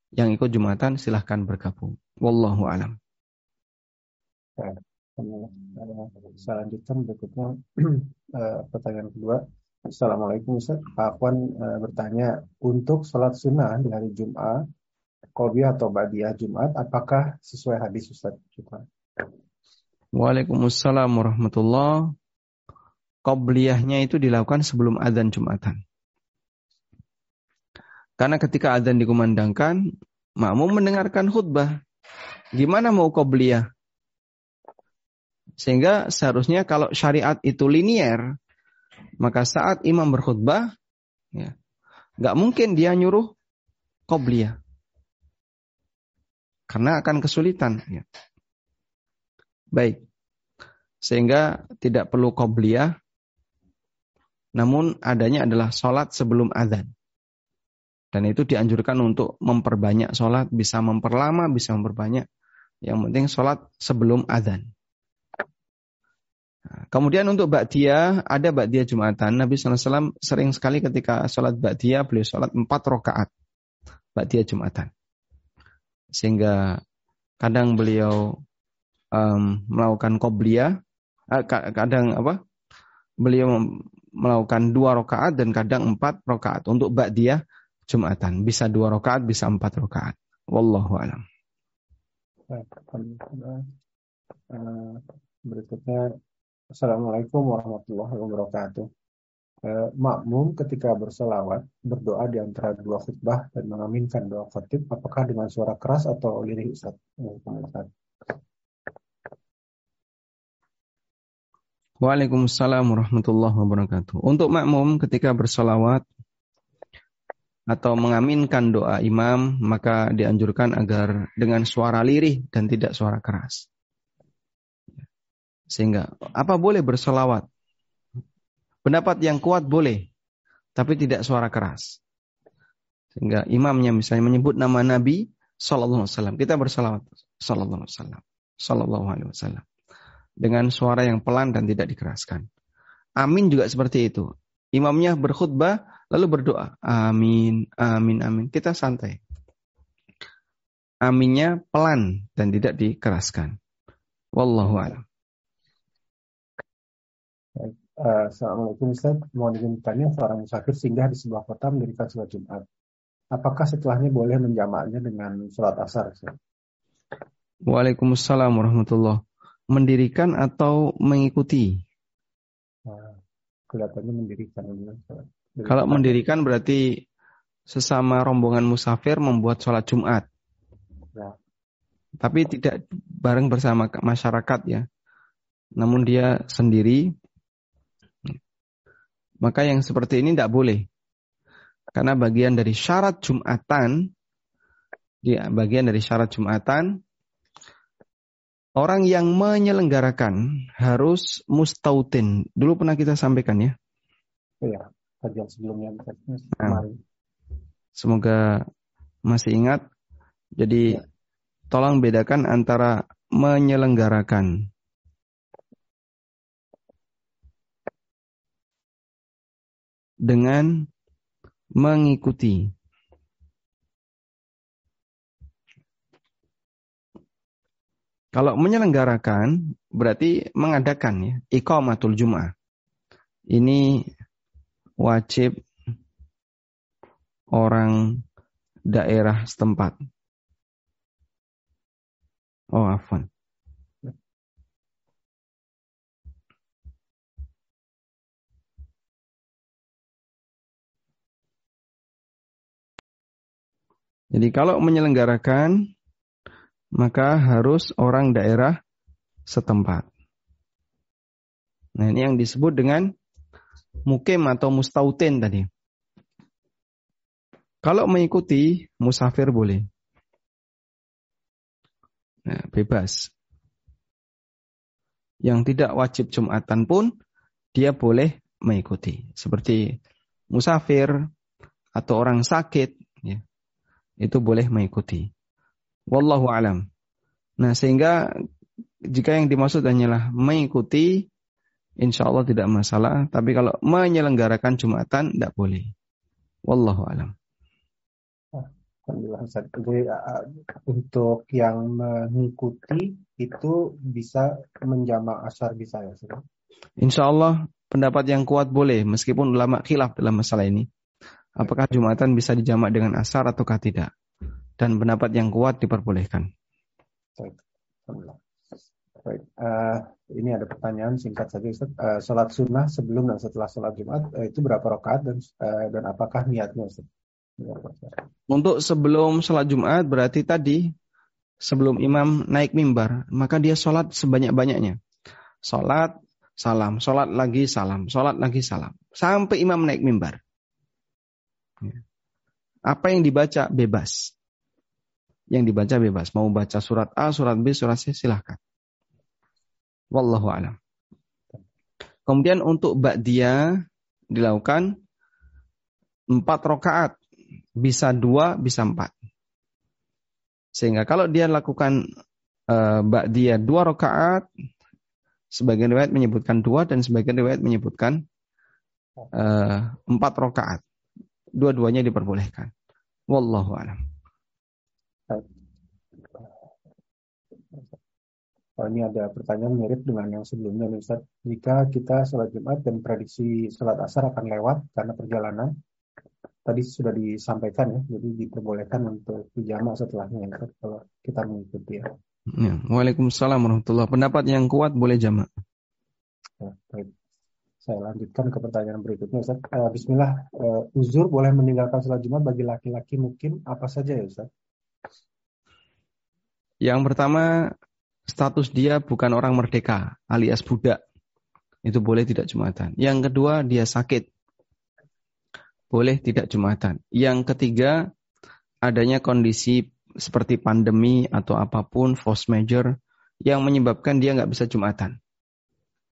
yang ikut Jumatan silahkan bergabung. Wallahu alam. Selanjutnya berikutnya eh, pertanyaan kedua. Assalamualaikum Ustaz. Pak Afwan uh, bertanya, untuk sholat sunnah di hari Jumat, Kolbiah atau Badiah Jumat, apakah sesuai hadis Ustaz? Waalaikumsalam warahmatullah. Qobliyahnya itu dilakukan sebelum adzan Jumatan. Karena ketika adzan dikumandangkan, makmum mendengarkan khutbah. Gimana mau qobliyah? Sehingga seharusnya kalau syariat itu linier, maka saat imam berkhutbah, ya, nggak mungkin dia nyuruh qobliyah. Karena akan kesulitan. Ya. Baik. Sehingga tidak perlu qobliyah, namun adanya adalah sholat sebelum adzan. Dan itu dianjurkan untuk memperbanyak sholat, bisa memperlama, bisa memperbanyak. Yang penting sholat sebelum adzan. Kemudian untuk Ba'diyah, ada Ba'diyah Jumatan. Nabi SAW sering sekali ketika sholat Ba'diyah, beliau sholat empat rakaat Ba'diyah Jumatan. Sehingga kadang beliau um, melakukan Qobliyah, eh, kadang apa? Beliau melakukan dua rakaat dan kadang empat rakaat untuk Ba'diyah Jumatan. Bisa dua rakaat, bisa empat rakaat. Wallahu alam. Berikutnya Assalamualaikum warahmatullahi wabarakatuh. Eh, makmum ketika berselawat berdoa di antara dua khutbah dan mengaminkan doa khatib apakah dengan suara keras atau lirih Ustaz? Waalaikumsalam warahmatullahi wabarakatuh. Untuk makmum ketika bersolawat atau mengaminkan doa imam, maka dianjurkan agar dengan suara lirih dan tidak suara keras. Sehingga apa boleh bersolawat? Pendapat yang kuat boleh, tapi tidak suara keras. Sehingga imamnya misalnya menyebut nama Nabi Sallallahu Alaihi Wasallam, kita bersolawat Sallallahu Alaihi Wasallam, Sallallahu Alaihi Wasallam dengan suara yang pelan dan tidak dikeraskan. Amin juga seperti itu. Imamnya berkhutbah lalu berdoa, amin, amin, amin. Kita santai. Aminnya pelan dan tidak dikeraskan. Wallahu a'lam. Uh, Assalamualaikum Ustaz, mau ingin bertanya seorang musafir singgah di sebuah kota mendirikan sholat Jumat. Apakah setelahnya boleh menjamaknya dengan sholat asar? Ustaz? Waalaikumsalam warahmatullah. Mendirikan atau mengikuti? Nah, kelihatannya mendirikan. mendirikan. Kalau mendirikan berarti sesama rombongan musafir membuat sholat Jumat. Ya. Tapi tidak bareng bersama masyarakat ya. Namun dia sendiri maka yang seperti ini tidak boleh. Karena bagian dari syarat Jumatan, ya, bagian dari syarat Jumatan, orang yang menyelenggarakan harus mustautin. Dulu pernah kita sampaikan ya. Iya, kajian sebelumnya. Nah, semoga masih ingat. Jadi ya. tolong bedakan antara menyelenggarakan dengan mengikuti. Kalau menyelenggarakan berarti mengadakan ya, iqamatul jum'ah. Ini wajib orang daerah setempat. Oh, afwan. Jadi kalau menyelenggarakan maka harus orang daerah setempat. Nah, ini yang disebut dengan mukim atau mustautin tadi. Kalau mengikuti musafir boleh. Nah, bebas. Yang tidak wajib Jumatan pun dia boleh mengikuti. Seperti musafir atau orang sakit. Itu boleh mengikuti. Wallahu alam. Nah, sehingga jika yang dimaksud hanyalah mengikuti insya Allah tidak masalah. Tapi kalau menyelenggarakan Jumatan tidak boleh. Wallahu alam. Alhamdulillah Jadi uh, untuk yang mengikuti itu bisa menjama asar bisa ya Ustaz? Insya Allah pendapat yang kuat boleh meskipun ulama khilaf dalam masalah ini. Apakah Jumatan bisa dijamak dengan asar ataukah tidak? Dan pendapat yang kuat diperbolehkan. Baik. Baik. Uh, ini ada pertanyaan singkat saja Ustaz. Uh, salat sunnah sebelum dan setelah salat Jumat uh, itu berapa rakaat dan uh, dan apakah niatnya Ustaz? Untuk sebelum sholat Jumat berarti tadi sebelum imam naik mimbar, maka dia sholat sebanyak-banyaknya. Sholat, salam, sholat lagi salam, sholat lagi salam. Sampai imam naik mimbar. Ya. Apa yang dibaca bebas. Yang dibaca bebas. Mau baca surat A, surat B, surat C, silahkan. Wallahu alam. Kemudian untuk ba'diyah dilakukan empat rakaat bisa dua, bisa empat. Sehingga kalau dia lakukan uh, dia dua rakaat, sebagian riwayat menyebutkan dua dan sebagian riwayat menyebutkan uh, empat rakaat. Dua-duanya diperbolehkan. Wallahu a'lam. Oh, ini ada pertanyaan mirip dengan yang sebelumnya Ustaz. Jika kita sholat Jumat dan prediksi sholat asar akan lewat karena perjalanan, tadi sudah disampaikan ya, jadi diperbolehkan untuk pijama setelahnya ya, kalau kita mengikuti ya. ya. Waalaikumsalam warahmatullahi Pendapat yang kuat boleh jamak. Ya, baik. Saya lanjutkan ke pertanyaan berikutnya Ustaz. Uh, Bismillah, uh, uzur boleh meninggalkan sholat Jumat bagi laki-laki mungkin apa saja ya Ustaz? Yang pertama, status dia bukan orang merdeka alias budak. Itu boleh tidak Jumatan. Yang kedua, dia sakit boleh tidak Jumatan. Yang ketiga, adanya kondisi seperti pandemi atau apa pun, force major, yang menyebabkan dia nggak bisa Jumatan.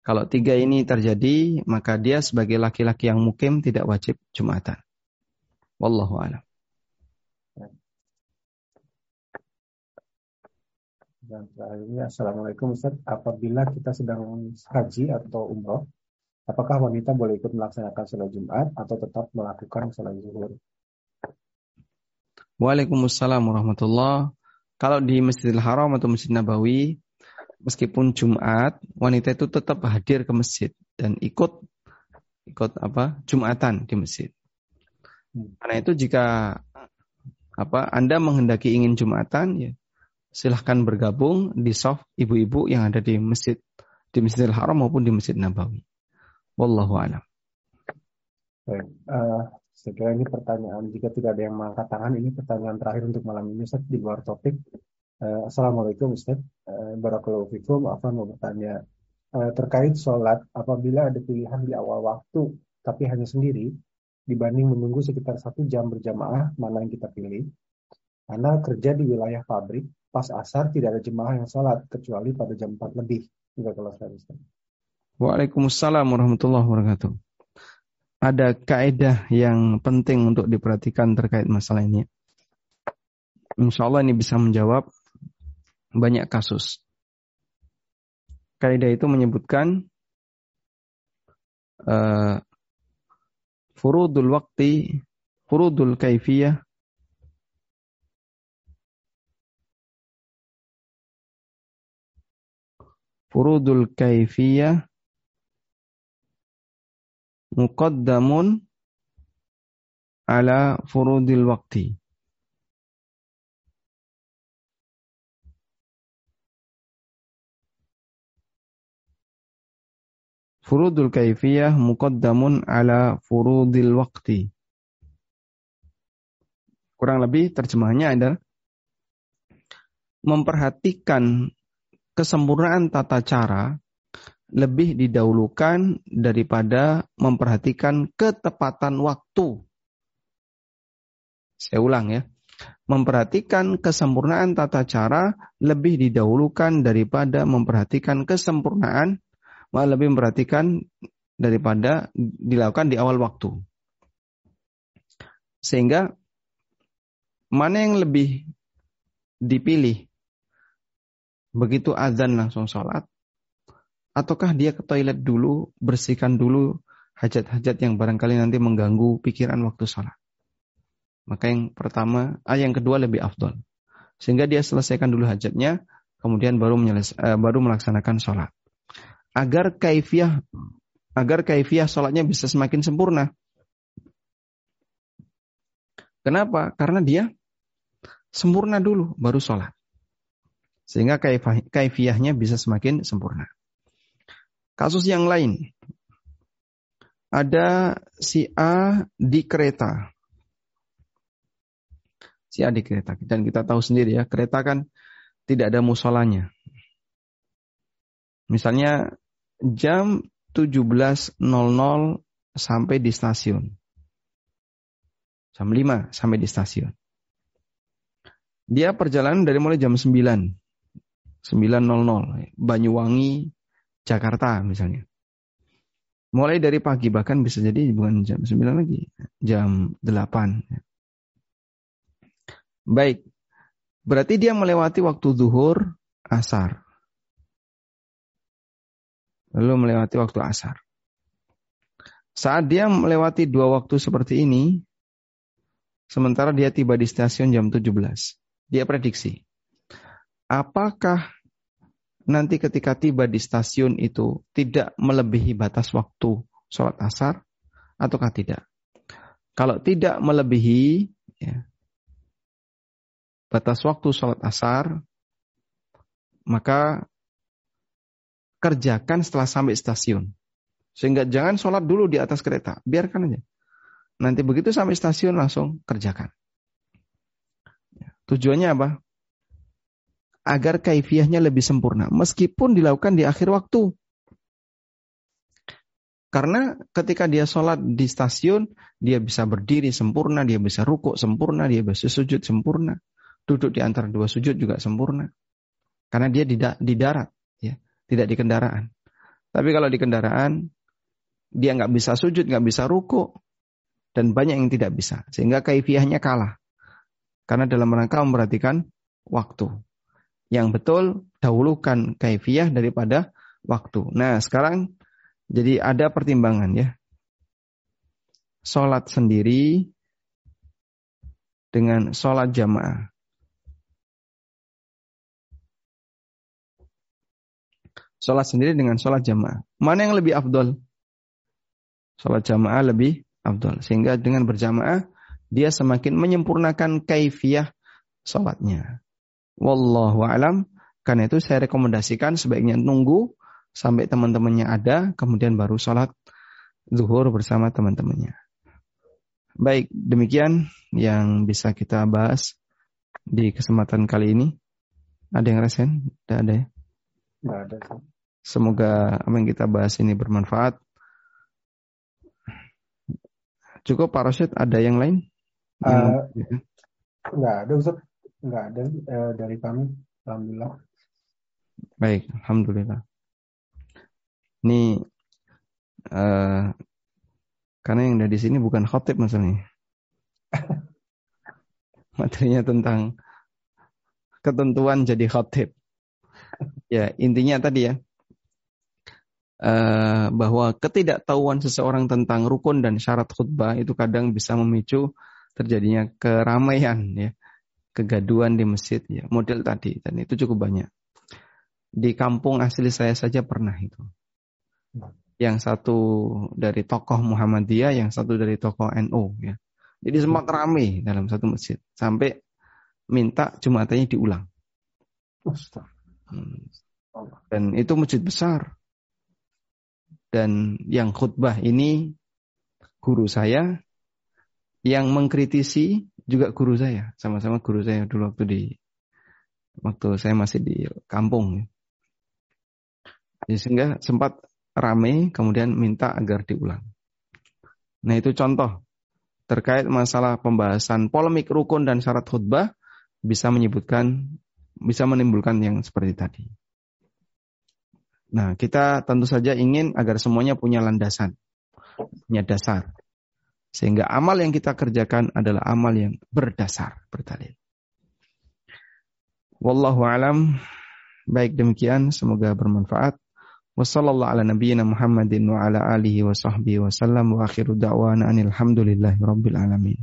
Kalau tiga ini terjadi, maka dia sebagai laki-laki yang mukim tidak wajib Jumatan. Wallahu a'lam. Dan terakhirnya, Assalamualaikum Ustaz. Apabila kita sedang haji atau umroh, Apakah wanita boleh ikut melaksanakan sholat Jumat atau tetap melakukan sholat zuhur? Waalaikumsalam warahmatullah. Kalau di Masjidil Haram atau Masjid Nabawi, meskipun Jumat, wanita itu tetap hadir ke masjid dan ikut ikut apa Jumatan di masjid. Hmm. Karena itu jika apa Anda menghendaki ingin Jumatan, ya silahkan bergabung di soft ibu-ibu yang ada di masjid di Masjidil Haram maupun di Masjid Nabawi. Wallahu a'lam. Baik, uh, saya kira ini pertanyaan. Jika tidak ada yang mengangkat tangan, ini pertanyaan terakhir untuk malam ini, Ustaz, di luar topik. Uh, Assalamualaikum, Ustaz. Uh, Barakallahu fikum. Apa mau bertanya uh, terkait sholat apabila ada pilihan di awal waktu, tapi hanya sendiri, dibanding menunggu sekitar satu jam berjamaah, mana yang kita pilih? Karena kerja di wilayah pabrik, pas asar tidak ada jemaah yang sholat, kecuali pada jam 4 lebih. Waalaikumsalam warahmatullahi wabarakatuh. Ada kaidah yang penting untuk diperhatikan terkait masalah ini. Insya Allah ini bisa menjawab banyak kasus. Kaidah itu menyebutkan uh, furudul waktu, furudul kaifiyah, furudul kaifiyah muqaddamun ala furudil waqti. Furudul kaifiyah muqaddamun ala furudil waqti. Kurang lebih terjemahannya adalah memperhatikan kesempurnaan tata cara lebih didahulukan daripada memperhatikan ketepatan waktu. Saya ulang ya. Memperhatikan kesempurnaan tata cara lebih didahulukan daripada memperhatikan kesempurnaan, malah lebih memperhatikan daripada dilakukan di awal waktu. Sehingga mana yang lebih dipilih? Begitu azan langsung sholat, ataukah dia ke toilet dulu, bersihkan dulu hajat-hajat yang barangkali nanti mengganggu pikiran waktu sholat. Maka yang pertama, ah, yang kedua lebih afdol. Sehingga dia selesaikan dulu hajatnya, kemudian baru uh, baru melaksanakan sholat. Agar kaifiah agar kaifiah sholatnya bisa semakin sempurna. Kenapa? Karena dia sempurna dulu, baru sholat. Sehingga kaifiahnya bisa semakin sempurna. Kasus yang lain. Ada si A di kereta. Si A di kereta. Dan kita tahu sendiri ya, kereta kan tidak ada musolanya. Misalnya jam 17.00 sampai di stasiun. Jam 5 sampai di stasiun. Dia perjalanan dari mulai jam 9. 9.00. Banyuwangi, Jakarta misalnya. Mulai dari pagi bahkan bisa jadi bukan jam 9 lagi, jam 8. Baik. Berarti dia melewati waktu zuhur, asar. Lalu melewati waktu asar. Saat dia melewati dua waktu seperti ini, sementara dia tiba di stasiun jam 17, dia prediksi. Apakah nanti ketika tiba di stasiun itu tidak melebihi batas waktu sholat asar ataukah tidak? Kalau tidak melebihi ya, batas waktu sholat asar, maka kerjakan setelah sampai stasiun. Sehingga jangan sholat dulu di atas kereta, biarkan aja. Nanti begitu sampai stasiun langsung kerjakan. Ya, tujuannya apa? agar kaifiahnya lebih sempurna meskipun dilakukan di akhir waktu. Karena ketika dia sholat di stasiun, dia bisa berdiri sempurna, dia bisa rukuk sempurna, dia bisa sujud sempurna. Duduk di antara dua sujud juga sempurna. Karena dia di, di darat, tidak di kendaraan. Tapi kalau di kendaraan, dia nggak bisa sujud, nggak bisa rukuk, dan banyak yang tidak bisa. Sehingga kaifiahnya kalah. Karena dalam rangka memperhatikan waktu yang betul dahulukan kaifiyah daripada waktu. Nah, sekarang jadi ada pertimbangan ya. Sholat sendiri dengan sholat jamaah. Sholat sendiri dengan sholat jamaah. Mana yang lebih afdol? Sholat jamaah lebih afdol. Sehingga dengan berjamaah, dia semakin menyempurnakan kaifiyah sholatnya. Wallahu alam. Karena itu saya rekomendasikan sebaiknya nunggu sampai teman-temannya ada, kemudian baru sholat zuhur bersama teman-temannya. Baik, demikian yang bisa kita bahas di kesempatan kali ini. Ada yang resen? Tidak ada ya? Tidak ada. Semoga apa yang kita bahas ini bermanfaat. Cukup Pak Rosyid, ada yang lain? Uh, enggak ada Ustaz. Enggak ada eh, dari kami. Alhamdulillah. Baik, Alhamdulillah. Ini uh, karena yang dari sini bukan khotib maksudnya. Materinya tentang ketentuan jadi khotib. Ya, intinya tadi ya. Uh, bahwa ketidaktahuan seseorang tentang rukun dan syarat khutbah itu kadang bisa memicu terjadinya keramaian ya kegaduan di masjid ya model tadi dan itu cukup banyak di kampung asli saya saja pernah itu yang satu dari tokoh Muhammadiyah yang satu dari tokoh NU ya jadi sempat ramai dalam satu masjid sampai minta jumatannya diulang hmm. Dan itu masjid besar dan yang khutbah ini guru saya yang mengkritisi juga guru saya, sama-sama guru saya dulu waktu di waktu saya masih di kampung. Jadi sehingga sempat rame kemudian minta agar diulang. Nah itu contoh terkait masalah pembahasan polemik rukun dan syarat khutbah bisa menyebutkan bisa menimbulkan yang seperti tadi. Nah, kita tentu saja ingin agar semuanya punya landasan, punya dasar. Sehingga amal yang kita kerjakan adalah amal yang berdasar, berdalil. Wallahu alam. Baik demikian, semoga bermanfaat. Wassallallahu ala nabiyyina Muhammadin wa ala alamin.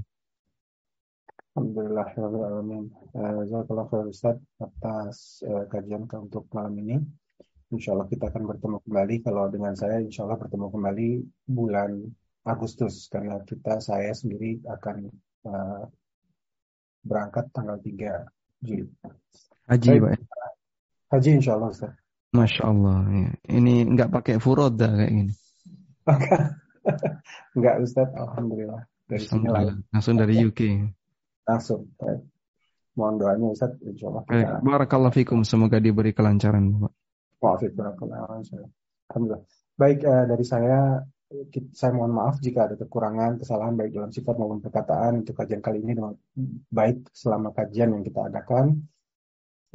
Alhamdulillah alamin. Eh, jazakallahu khair Ustaz atas uh, kajian untuk malam ini. Insya Allah kita akan bertemu kembali. Kalau dengan saya, insya Allah bertemu kembali bulan Agustus karena kita saya sendiri akan uh, berangkat tanggal 3 Juli. Haji, Pak. Haji insya Allah, Ustaz. Masya Allah. Ya. Ini nggak pakai furoda kayak gini. Enggak, Ustaz. Alhamdulillah. Dari sini Langsung dari UK. Langsung. Mohon doanya Ustaz. Insya Allah. Kita... Barakallah fikum. Semoga diberi kelancaran, Pak. Alhamdulillah. Baik uh, dari saya, saya mohon maaf jika ada kekurangan, kesalahan baik dalam sifat maupun perkataan untuk kajian kali ini dengan baik selama kajian yang kita adakan.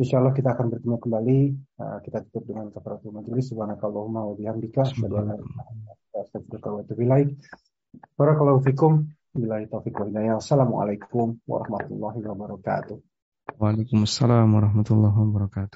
Insya Allah kita akan bertemu kembali. Uh, kita tutup dengan kafaratul majelis. Subhanakallahumma wa bihamdika. Barakallahu fikum. Billahi taufiq wa hidayah. Assalamualaikum warahmatullahi wabarakatuh. Waalaikumsalam warahmatullahi wabarakatuh.